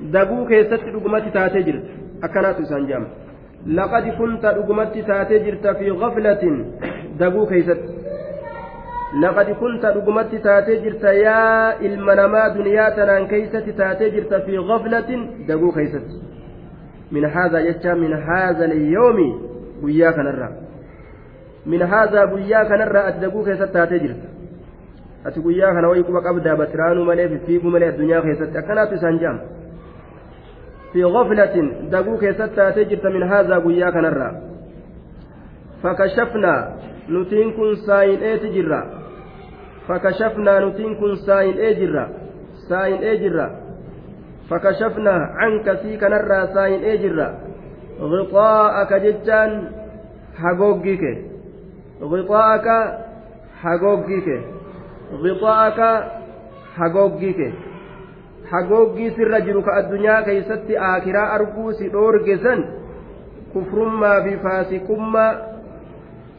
A: دقوك يست رقمت تجرت. أكنات سنجام. لقد كنت رقمت تجرت في غفلة. دقوك يست لقد كنت رقمت تاتي جرت يا المنما دنيا تنان كيست تاتي جرت في غفلة دقو كيست من هذا يجا من هذا اليوم وياك نرى من هذا وياك نرى أتدقو كيست kana wayii quba qabdaa batiraanuu malee fiffiiguu malee addunyaa keessatti akkanaatu isaan jaam fi gaflatin daguu keessatti taatee jirta min haazaa guyyaa kanarraa fakashafnaa nutiin kun saayin'eeti jirra fakashafnaa nutiin kun saayin'ee jirra saayin'ee jirra fakashafnaa canka sii kanarraa saayin'ee jirra غطاءك جتان حقوقك غطاءك حقوقك غطاءك حقوقك حقوقي سر جرك الدنيا كيست آكرا أرقوس دورجسن كفرما بفاسقما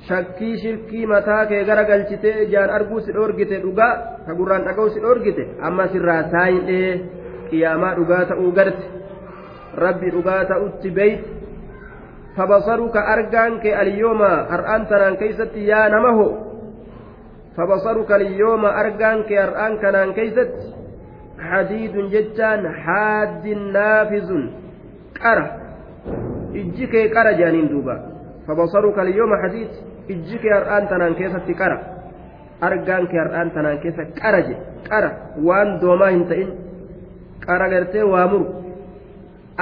A: shakkii shirkii mataa kee gara galchitee ijaan arguu si dhoorgite dhugaa ka gurraan dhaga'u si dhoorgite amma sirraa saayin'ee qiyaamaa dhugaa ta'uu garte rabbi dhugaa ta'utti beeyt fabasaruka argaan kee alyooma har'aan tanaan keeysatti yaa nama ho fabasaruka alyooma argaan kee har'aan kanaan keeysatti hadiidun jechaan haaddin naafizun qara ijji kee qara jaaniin duuba fabasaruka alyooma hadiid ijji kee har'aan tanaan keessatti qara argaan kee har'aan tanaan keessa qara je qara waan doomaa hin ta'in qara gartee waa muru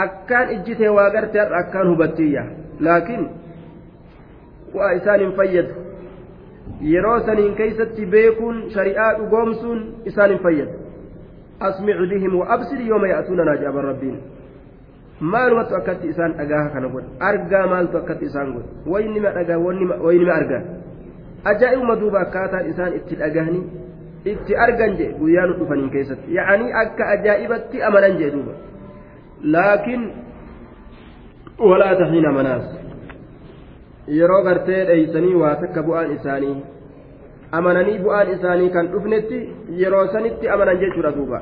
A: akkaan ijjitee waa gartee har'a akkaan hubattiyya laakiin waa isaan hin fayyadu yeroo saniin keeysatti beekuun shari'aa dhugoomsuun isaan hin fayyadu asmic bihim wa absir yooma ya'tuunanaa jaaban rabbiin maalumatu akkatti isaan dhagaa kana godha argaa maaltu akkatti isaan godha waynima dhagaa waynima argan ajaa'ibuma duuba akkaataan isaan itti dhagahanii itti argan jee guyyaa nu dhufaniin keessatti yaa'anii akka ajaa'ibatti amanan jee duuba laakiin walaa tahiina manaas yeroo gartee dheeysanii waa takka bu'aan isaanii amananii bu'aan isaanii kan dhufnetti yeroo sanitti amanan jechuudha duuba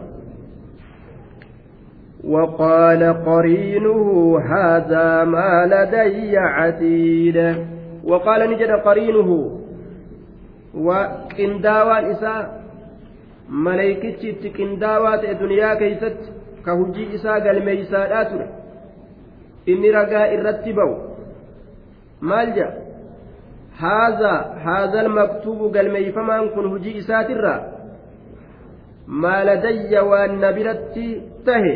B: وقال قرينه هذا ما لدي عتيد
A: وقال نجد قرينه وكنداوان إساء ملائكتي كنداوات الدنيا كيست كهجي إساء قال ture inni ragaa irratti ba'u maal jedha haazaa haazal maktuubu galmeeyfamaan kun hujii isaatirraa maaladayya waan na biratti tahe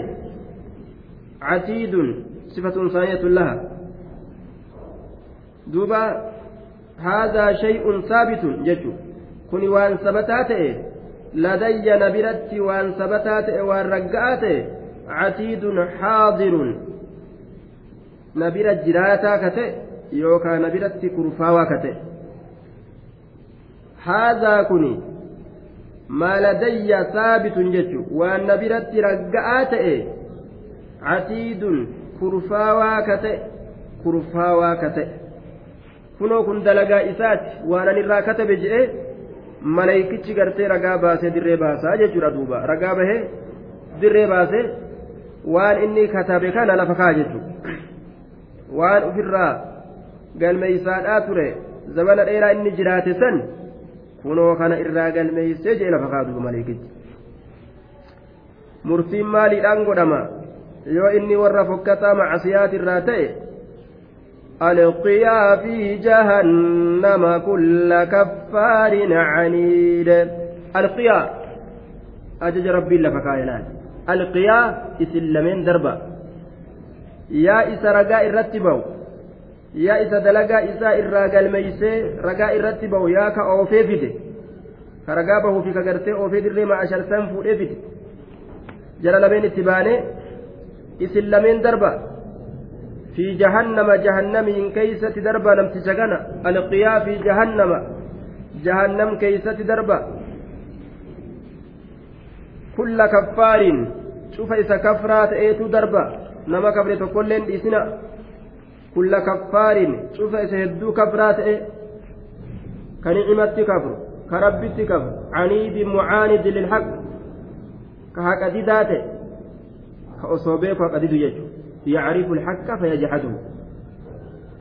A: عتيد صفة صاية لها دوبا هذا شيء ثابت جتو كن وان ثبتات لدي نبرت وان ثبتات وان رقعت عتيد حاضر نبرت جراتا كتئ yookaa nabiratti kurfaawaa kate haadhaa kun maaladayya saabitun jechu waan nabiratti ragga'aa ta'e catiidun kurfaawaa ka ta'e kurfaawaa ka ta'e kunoo kun dalagaa isaati waan an irraa katabe jedhee malaykichi gartee ragaa baasee dirree baasaa jechuudha duuba ragaa bahee dirree baasee waan inni katabe kana lafa kaa jechuudha waan ofirraa galmeeysaadhaa ture zabana dheeraa inni jiraate san kunoo kana irraa galmeeysee jee lafa kaa duuba malaykichi murtiin maaliidhaan godhama yoo inni warra fokkataa macasiyaati irraa ta'e
B: alqiyaa fi jahannama kulla kaffaarin caniid
A: alqiyaa ajaja rabbiin lafa kaayelaan alqiyaa isin lameen darba. Yaa isa ragaa irratti ba'u yaa isa dalagaa isaa irraa galmeeysee ragaa irratti ba'u yaa ka oofee fide. Ka ragaa bahuufi ka gartee oofee dirree ma'a sharsan fuudhee fide. Jara lameen itti baane أشر سنفو إفيدي جرى لبين اتباني إسلمين دربا في جهنم جهنم كيسة دربا لم تشغن القيا في جهنم جهنم كيسة دربا كل كفار شوف إذا كفرات إيتو دربا نما كفر تقولين إسنا كل كفار شوف إذا هدو كفرات إيه كنعمة كفر كربت كفر عنيد معاند للحق كهك كأصوبيك وقديد يجو. يعرف الحق فيجحده.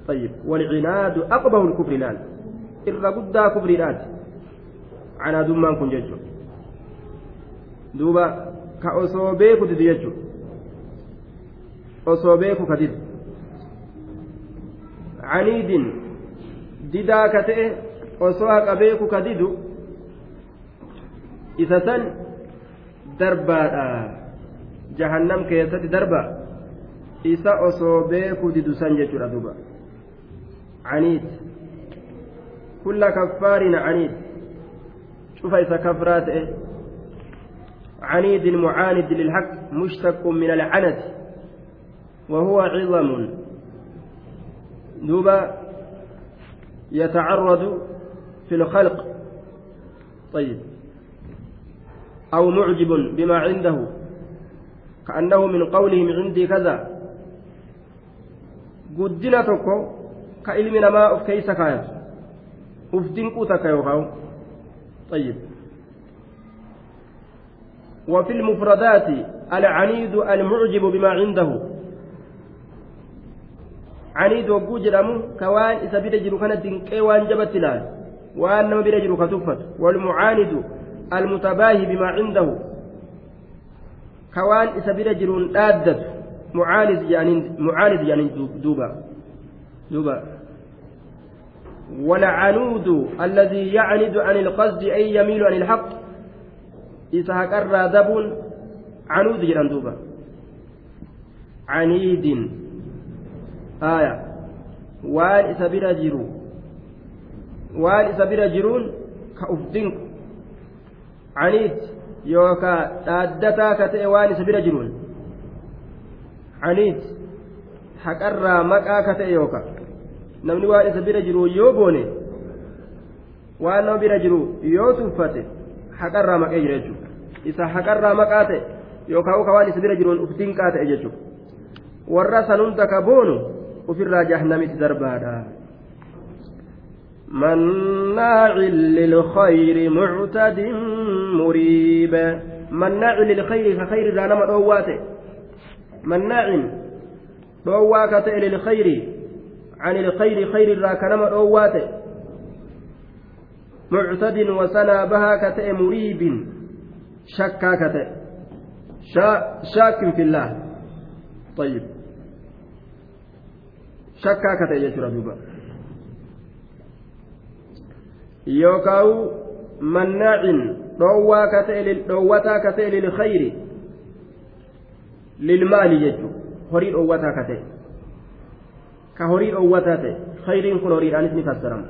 A: طيب والعناد أقبه الكفر الآن إرى قد كفر الآن عنا دمان كن ججو. دوبا كأصوبيك دد يجو. أصوبيك كدد عنيد ددا كتئ osoo qabeeku ka didu isa san darbaadha darba isa osoo beeku didu san jechuudha duba caniid kulla kaffaarin caniid cufa isa kafraa ta'e عنيد معاند للحق مشتق من العنت وهو عظم دوبا يتعرض في الخلق طيب أو معجب بما عنده كأنه من قولهم عندي كذا. guddina tokko ka ilmi namaa of keeysa kaayatu uf طيب. وفي المفردات العنيد المعجب بما عنده. عنيد وقو جرامو كوان إذا بدا جرو كانت دنقي وان جبت لال وان نما بدا جرو كتفت. والمعاند المتباهي بما عنده. بدا جرو نادت معاند يعني معاند يعني دوبا دوبا والعنود الذي يعند عن القصد أي يميل عن الحق هكر ذب عنود جران دوبا عنيد آية وان إذا بلا جرو وان إذا بلا جرون كأفدنك عنيد yookaa dhaaddataa ka ta'e waan isa bira jiruun caniit haqarraa maqaa ka ta'e yookaa namni waan isa bira jiru yoo boone waan nama bira jiru yoo tuffate haqarraa maqee jira jechuudha isa haqarraa maqaa ta'e yookaan ka waan isa bira jiruun uf dinqaa ta'e jechuudha warra san ka boonu ofirraa jahannamitti darbaadha.
B: مناع للخير معتد مريب.
A: مناع للخير فخير لا نما دواته مناع دواك للخير عن الخير خير لا كنما دواته معتد وسنا بها كتئ مريب شكا كتئ شاك في الله. طيب. شكا كتئ يا شرب yookaan mannaacin dhoowwataa ka ta'e lilkhayri lilmaali jechuun horii dhoowwataa ka ta'e ka horii dhoowwataa ta'e khayriin kun horiidhaanis ni fassarama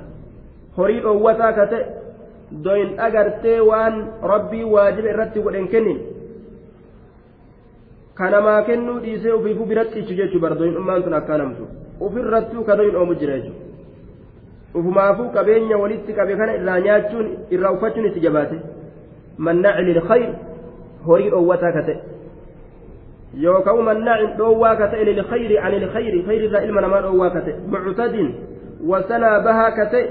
A: horii dhoowwataa ka ta'e doyin agartee waan rabbii waajiba irratti godhen kennin kanamaa kennuu dhiisee ofiifuu biratti ichu jechuu bara doyin dhummaan sun akkaanamtu ofirrattuu ka doyin oomu jira jechuudha. Ufumaafuu qabeenya walitti qabe kana irraa nyaachuun irraa uffachuun itti jabaate mannaaci lilkhayr horii dhoowwataa ka ta'e yookaan mannaacin dhoowwaa ka ta'e lilkhayri ani lilkhayri khayri irraa ilma namaa dhoowwaa ka ta'e muctadin wasanaa bahaa ka ta'e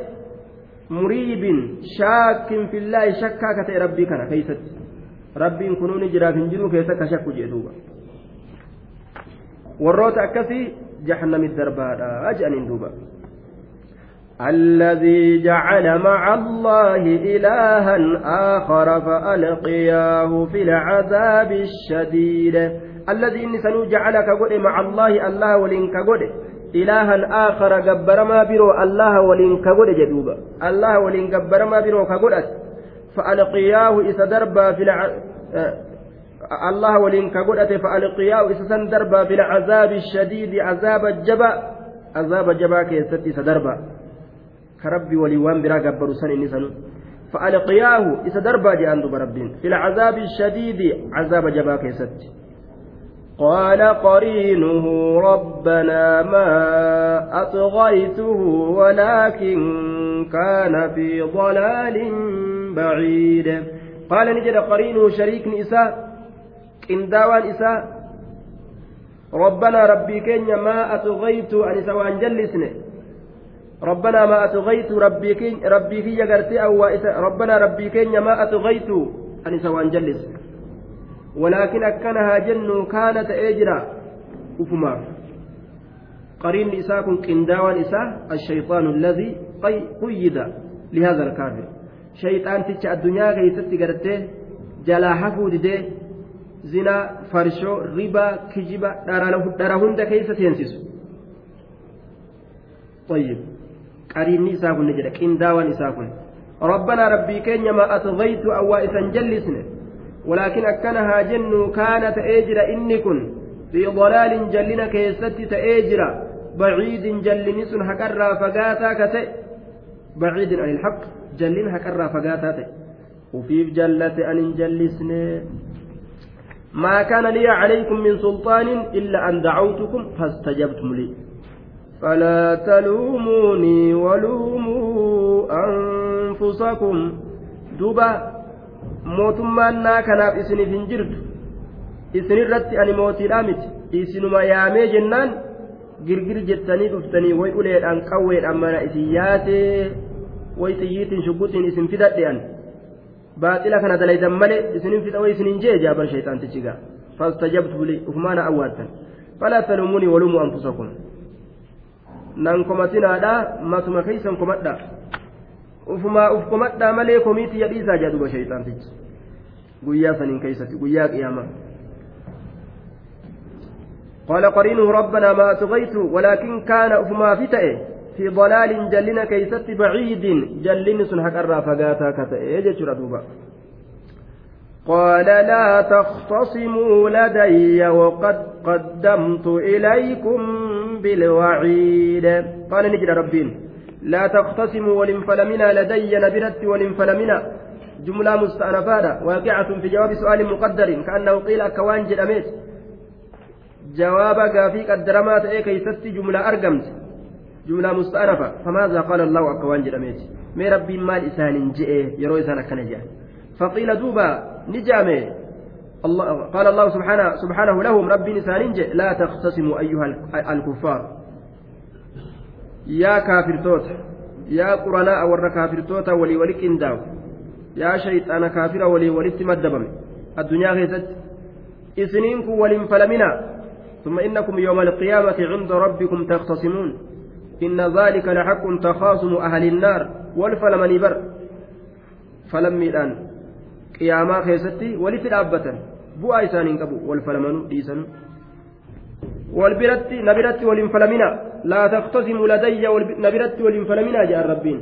A: muriibin shaakkin fillaahi shakkaa ka ta'e rabbii kana keeysatti rabbiin kunuu ni jiraaf hin jiruu keessa ka shakku jee duuba warroota akkasii jahannamit darbaadha jedhaniin duuba
B: الذي جعل مع الله إلها آخر فألقياه في العذاب الشديد.
A: الذي إنسان جعلك قد مع الله الله ولنك قد إلها آخر جبر ما برو الله ولنك قد جدوبا. الله ولن جبر ما برو كقد فألقياه إذا دربا في الع... الله ولنك قد فألقياه إذا دربا في العذاب الشديد عذاب الجبا. عذاب الجبا كيستي سدربا. كربي وليوان برا قبر سن فألقياه إذا دربا جاء ربين في العذاب الشديد عذاب جباك يسد
B: قال قرينه ربنا ما أطغيته ولكن كان في ضلال بعيد.
A: قال نجد قرينه شريك نساء. إنداوان إساء. ربنا ربي كين ما أطغيت أن سوان جلسني ربنا ما أتغيت ربي كي ربي كي أو ربنا ربي كي ما أتغيت أني سوان جلس. ولكن أكنها جن كانت أجرا. أفما. قرين نساء كن قنداوان الشيطان الذي قيد لهذا الكافر. شيطان تتش الدنيا كيست غرتي جلا حفود دي زنا فرشو ربا كجبا دارهند كيست ينسس طيب. Isaa kun jedha qindaawaan isaa kun rabbanaa rabbii keenya ma atgaytu awwaa isan jallisne ولكن أكنها جن كان تأجر إني كن. في ضلال جلنا كيست تأجر. بعيد جلنس هكرا فقاتا كتئ بعيد عن الحق جلن هكرا فقاتا وفي جلة أن جلسنا ما كان لي عليكم من سلطان إلا أن دعوتكم فاستجبتم لي.
B: فلا تلوموني ولوموا أنفسكم
A: دوبا hin jirtu isinirratti ani mootiidhaa miti isinuma yaamee jennaan girgir jettanii dhuftanii way uleedhaan qawweedhaan mana isin yaatee way xiyyiitiin shugguxiin isin fidadhe'an baaxila kana dalaydan malee isinin fixa way isinin jee jaabar shayxaantichi gaa fastajabtu li ufumaana awwaattan falaa talumunii walumuu anfusakum nan komatinaadha matuma keeysan komadha ufumaa uf komadhaa malee komiitti yadhiisaa jedha duba shayxaantichi guyyaa saniin keeysatti guyyaa qiyaamaa قال قرينه ربنا ما أتغيت ولكن كان أفما فتئ في ضلال جلنا كيست بعيد جلن سنحك الرافقاتا كتئ يجتر دوبا
B: قال لا تختصموا لدي وقد قدمت إليكم بالوعيد.
A: قال نجد ربين. لا تختصموا ولنفلمنا لدي نبرت ولنفلمنا جملة مستأنفة واقعة في جواب سؤال مقدر كأنه قيل أكوان جدميت جواب قافي قدرمات إيه كيست جملة أرقمت. جملة مستأنفة. فماذا قال الله أكوان جدميت مي ربي مال إسان جئ. يروي إسان كنجا فقيل دوبا نجامي. الله قال الله سبحانه سبحانه لهم ربي إسان لا تختصموا أيها الكفار. يا كافر توت يا قرناء ور كافر توت ولي ولك إنداو. يا شيطان كافر ولي ولت مدبم. الدنيا غيثت. إسنينكم ولم فلمنا. ثم إنكم يوم القيامة عند ربكم تختصمون. إن ذلك لحق تخاصم أهل النار والفلمن بر فلم الآن قياما خيستي ولت الأبة بؤا إسانين قبو والفلمن ديسن والبرت نبرت والانفلمنا لا تختصموا لدي نبرت والانفلمنا جاء ربين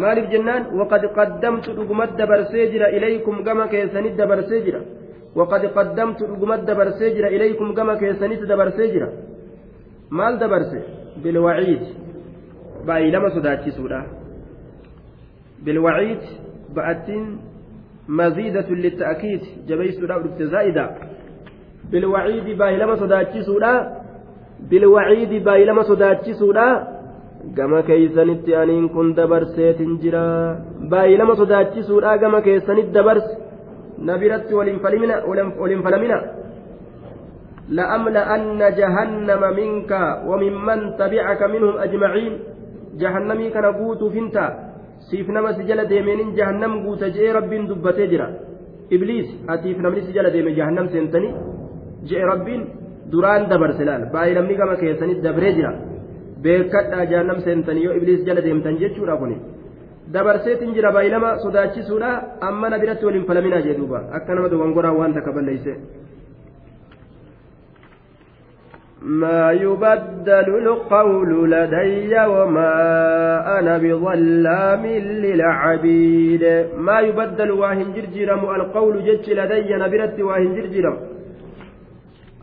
A: maaliif jennaan waqad qaddamtu dhugumad dabarsee jira ilaykum gama keessanit dabarsee jira waqad qaddamtu dhugumad dabarsee jira ilaykum gama keessanit dabarsee jira maal dabarse bilwaciid baay'ilama sodaachisuudha bilwaciid ba'attiin maziidatu litta'kiid jabeessuudhaaf dhufte zaa'ida bilwaciidi baay'ilama sodaachisuudha bilwaciidi baay'ilama sodaachisuudha gama keeysanitti aniin kun dabarseetin jira baay'ilama sodaachisuudha gama keessanitti dabarse nabiratti waliin falamina لأملأن جهنم منك وممن تبعك منهم أجمعين جهنمي كان قوت فينتا سيف نما سجل ديمين جهنم قوت جئ رب دبته جرا إبليس أتيف نمني سجل ديمين جهنم سنتني جئ رب duraan dabarse laal baay'inamni gama keessanitti dabree jira beekadhaa jahannam seentanii yoo ibliis jala deemtan jechuudha kuni dabarseetiin jira baay'inama sodaachisuudha amma na biratti waliin falaminaa jee duuba akka nama dogongoraan waan takka balleeyse.
B: ما يبدل القول لدي وما أنا بظلام للعبيد.
A: ما يبدل واهن جرجرم القول جج لدي نبرت واهن جرجرم.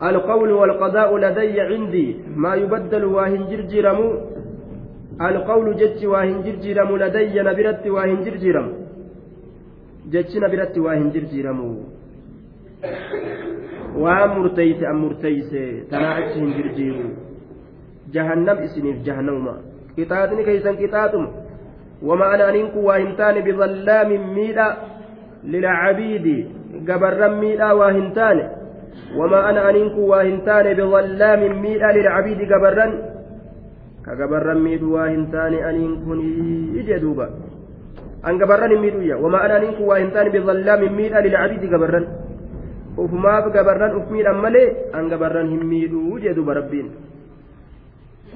A: القول والقضاء لدي عندي. ما يبدل واهن جرجرم القول جتش واهن جرجرم لدي نبرت واهن جرجرم. جتش نبرت واهن جرجرم. Waan murteeyse an murteeyse tanaa achi hin jirjiiru jahannam isiniif jahannamuma qixaaxni keeysan qixaaxuma wama ana aniin kun waa hin taane bidallaamin miidha lilcabiidi gabarran miidhaa waa hin taane وما أنا أنينك واهنتان بظلام ميدا للعبيد قبرا كقبرا ميد واهنتان أنينكن إجدوبا أن قبرا ميدويا وما أنا أنينك واهنتان بظلام ميدا للعبيد قبرا ufumaaf gabarran uf miidhan malee an gabarran hin miidhuu jedhuba rabbiin.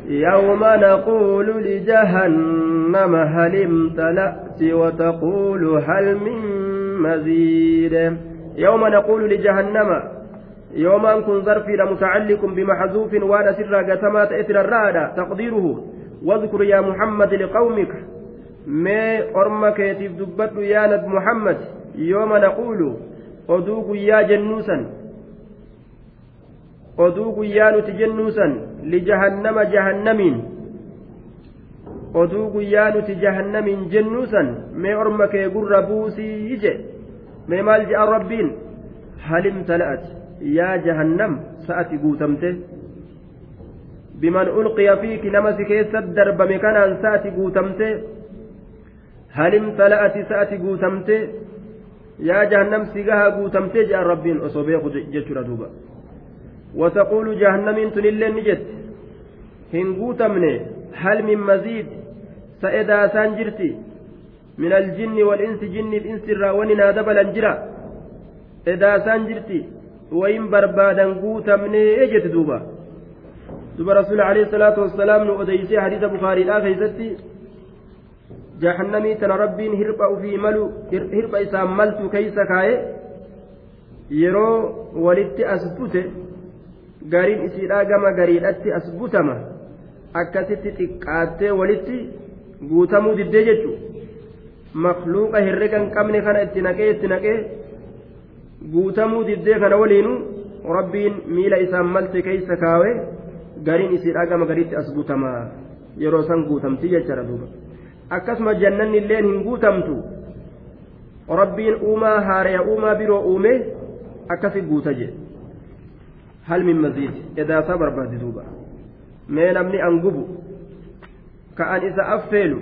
B: يوم نقول لجهنم هل امتلأت وتقول هل من مزيد
A: يوم نقول لجهنم يوما كن ظرفي متعلق بمحذوف وأنا سر قتمات إثر الرادة تقديره واذكر يا محمد لقومك ما أرمك يتف دبت يا محمد يوم نقول oduu guyyaa jennuusan oduu guyyaa nuti jennuusan lijahannama jahannamiin oduu guyyaa nuti jahannamiin jennuusan mee orma kee gurra buusii je mee maal je'an rabbiin? Halim tala'ati yaa jahannam sa'ati guutamte. Biman ulqiya fiiki nama si keessa darbame kanaan sa'ati guutamte. Halim tala'ati sa'ati guutamte. Si gaha guutamte jedhan rabbiin osoo beeku jechuudha duuba وتقول جهنم تنلين نجت هنقوتمني هل من مزيد سإذا سانجرتي من الجن والإنس جن الإنس الراوننا دبلا جرا إذا سانجرتي wayin barbaadan guutamnee jette duuba duba rasuul alayhi salaatu wassalaam nu odeysee hadiisa bukaariidhaa keeysatti jahannamii tana rabbiin hirpha ufii malu hirpha isaan maltu keeysa kaaye yeroo walitti as bute gariin isiidhaa gama gariidhatti as butama akkasitti xiqqaattee walitti guutamuu diddee jechu makluuqa herrega hin qabne kana itti naqee itti naqee guutamuu diddee kana waliinu rabbiin miila isaan malte keeysa kaawe gariin isiidhaa gama gariitti as guutama yeroo san guutamti jechaadha duuba akkasuma jannanni illeen hin guutamtu rabbiin uumaa haareya uumaa biroo uume akkasi guuta jedhe hal min maziid edaasaa barbaade duuba mee namni an gubu ka an isa affeelu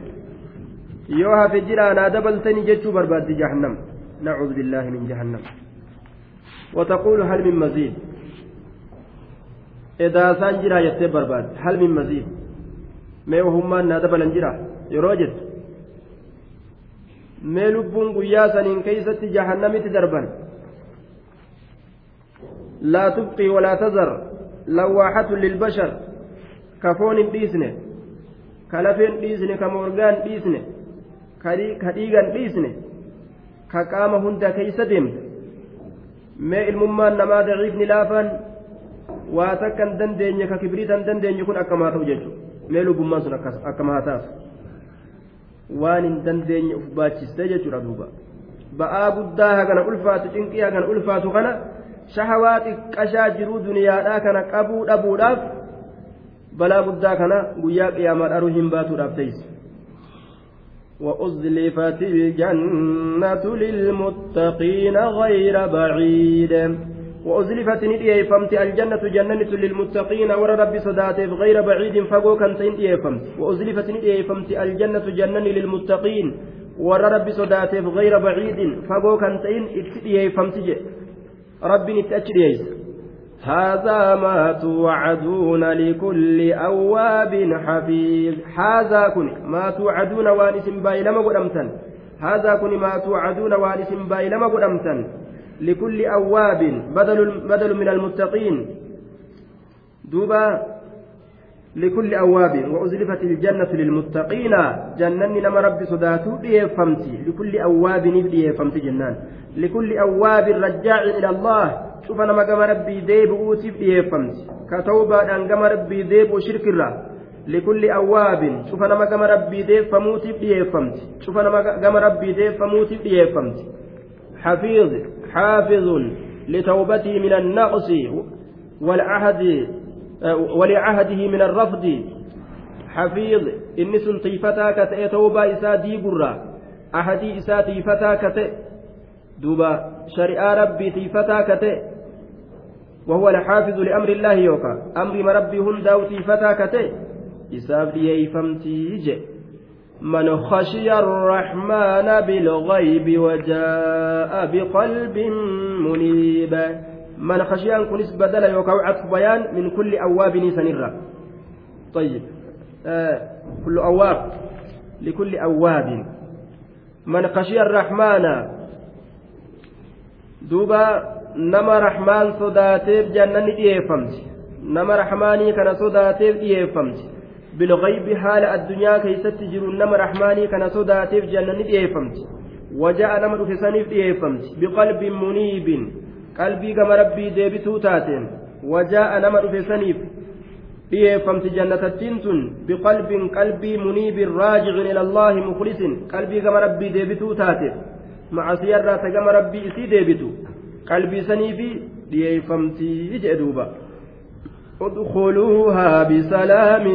A: yoo hafe jiraa naa dabaltanii jechuu barbaaddi jahannam nacuudu billaahi min jahannam وتقول هل من مزيد إذا سان جرا يتي برباد هل من مزيد ما وهم ما دبلن جرا يروجد ما لبون قيا سنين كيست جهنم تدربن لا تبقي ولا تذر لواحة للبشر كفون ديسنه كلفين ديسنه كمورغان ديسنه كديغان ديسنه كقام هند كيس ديمت mee ilmummaan namaa daciifni laafaan waa takka hin dandeenye ka kibriita hin dandeenye kun akkamaa ta'u jechuudha mee lubbummaan sun akkama haa taatu waan hin dandeenye uf baachistee jechuudha duuba ba'aa guddaa hagana ulfaatu cinqii hagana ulfaatu kana shahawaa xiqqashaa jiruu duniyaadhaa kana qabuu dhabuudhaaf balaa guddaa kana guyyaa qiyaamaa dharuu hin baatuudhaaf teessu. وأزلفت الجنة للمتقين غير بعيد وأزلفت نديه فمت الجنة جنة للمتقين ور رب صداتف غير بعيد فقو كنت نديه فمت وأزلفت نديه فمت الجنة جنة للمتقين ور رب صداتف غير بعيد فقو كنت نديه فمت ربي نتأجريس هذا ما توعدون لكل أواب حفيظ. هذا كن ما توعدون وانس بايلما قدمتن. هذا كن ما توعدون وانس بايلما قدمتن. لكل أواب بدل بدل من المتقين دوبا لكل أواب وأزلفت الجنة للمتقين جنن نما رب صداتو فمتي لكل أواب فمتي جنان لكل أواب رجاع إلى الله cufa nama gama rabbii deebi'uutiif dhiyeeffamti ka tawbaadhaan gama rabbii deebi'u shirkirra likulli awwaabin cufa nama gama rabbii deeffamuutiif dhiyeeffamti cufa nama gama rabbii deeffamuutiif dhiyeeffamti حفيظ حافظ لتوبته من النقص والعهد ولعهده من الرفض. حفيظ إنس طيفتا كتئ توبة إسا ديبرا أحدي إسا طيفتا كتئ. دوبا شريعة ربي طيفتا كتئ. وهو الحافظ لأمر الله يوكا. أمر مربي هنداوتي فتاكتي إساب لي فمتي من خشي الرحمن بالغيب وجاء بقلب منيب. من خشي أن كنس بدل يوكا عطف بيان من كل أواب سنرة طيب. آه كل أواب. لكل أواب. من خشي الرحمن. دوبا nama rahmaan sodaateef jannanni dhiyeeffamti nama rahmaanii kana sodaateef dhiyeeffamti haala addunyaa keeysatti jiru nama rahmaanii kana sodaateef jannanni dhiyeeffamti waja'a nama dhufe saniif dhiyeeffamti biqalbin muniibin qalbii gama rabbii deebituu taateen waja'a nama dhufe saniif dhiyeeffamti jannatattiin tun biqalbin qalbii muniibin raajicin ila allaahi mukhlisin qalbii gama rabbii deebituu taateef macasiyarraa ta gama rabbii isii deebitu qalbii sanii fi dhiyeeffamtii jedhe duuba ادخلوها بسلام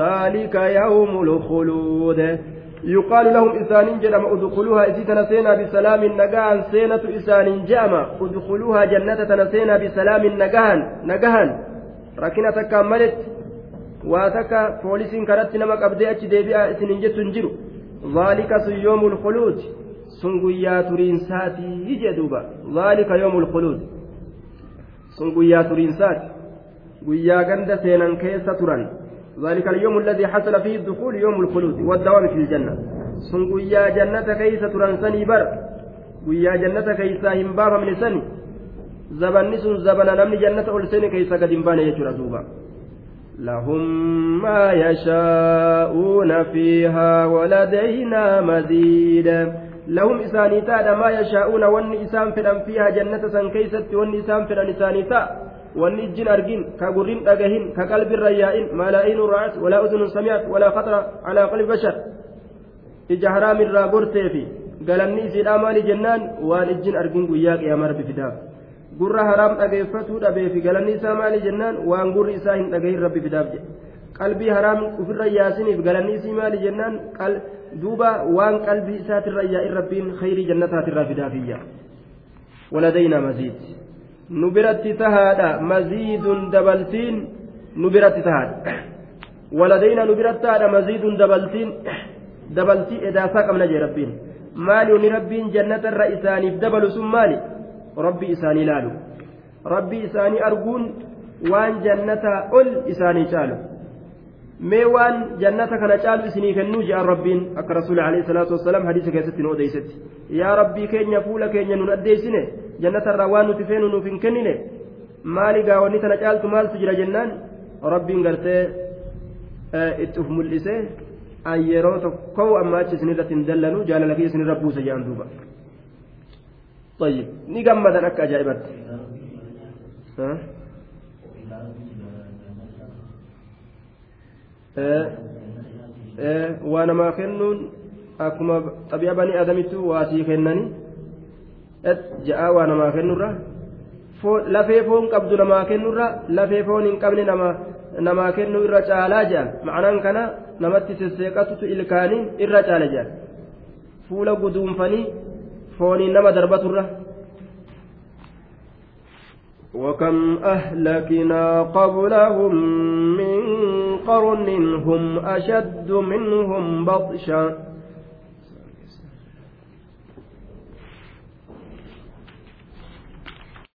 A: ذلك يوم الخلود. يقال لهم إسان جرم ادخلوها. إسيتنا سينا بسلام نجاهن سينة إسان جامع. ادخلوها جنة تنسينا بسلام نجاهن نجاهن ركنة كملت واتك فوليس كرت نمك أبدي ديبئة إسن جت ذلك يوم الخلود. guyyaa turiinsaatii jee duuba zaalika yoomul khuluud sun guyyaa turiinsaati guyyaa ganda seenan keessa turan ذلك اليوم الذي حصل فيه الدخول يوم الخلود والدوام في الجنة keeysa turan sanii bar guyyaa jannata keeysaa hin baafamne sani zabanni sun zabana namni jannata ol seene keeysa gad hin baane jechuudha duuba لهم ما يشاءون فيها ولدينا مزيد lahum isaanii taadha maa yashaa'uuna wanni isaan fedhan fiihaa jannata san keeysatti wanni isaan argin ka gurrin dhagahin ka qalbirra yaa'in maa laa inun ra'at walaa udunun sami'at walaa khatara alaa qalbi bashar ija haraamirraa gorteefi galanni isiidhaa maali jennaan waan ijjin argin guyyaa qiyaamaa rabbi fidaaf gurra haraam dhageeffatuu dhabeefi galanni isaa maali jennaan waan gurri isaa hin dhagahin rabbi fidaaf jedhe qalbii haraam ofirra yaasiniif galanni isii maali jennaan duuba waan qalbii isaatirra yaa'in rabbiin khayrii jannataatirraa fidaafiyya waladaynaa maziid dabaltiin nu biratti tahaadha waladaynaa nu biratti tahaadha maziidun dabaltiin dabaltii edaasaa qabna jee rabbiin maali wani rabbiin jannatarra isaaniif dabalu sun maali rabbii isaanii laalu rabbii isaanii arguun waan jannataa ol isaanii caalu mee waan jannata kana caalu isinii kennuu je'an rabbiin akka rasuuli alayhi salaatu wasalaam hadiisa keessatti nu odeysetti yaa rabbii keenya fuula keenya nun addeessine jannatarraa waan nuti feenu nuuf hin kennine maali gaawwanni tana caaltu maaltu jira jennaan rabbiin gartee itti uf mul'ise an yeroo tokko amma achi isinirratti hin dallanu jaalala kiyya isinirra buusa je'an duuba طيب ni gammadan akka ajaa'ibatti waa namaa kennuun akkuma xabi'a banii aadamittu waa sii kennanii ja'a waa namaa kennurra. Lafee foon qabdu namaa kennurra lafee foon hin qabne namaa kennuu irra caalaa jedhan ma'anaan kana namatti sesseeqatutu ilkaaniin irra caala jedhan fuula guduunfanii fooniin nama darbaturra.
B: وكم أهلكنا قبلهم من قرن هم أشد منهم بطشا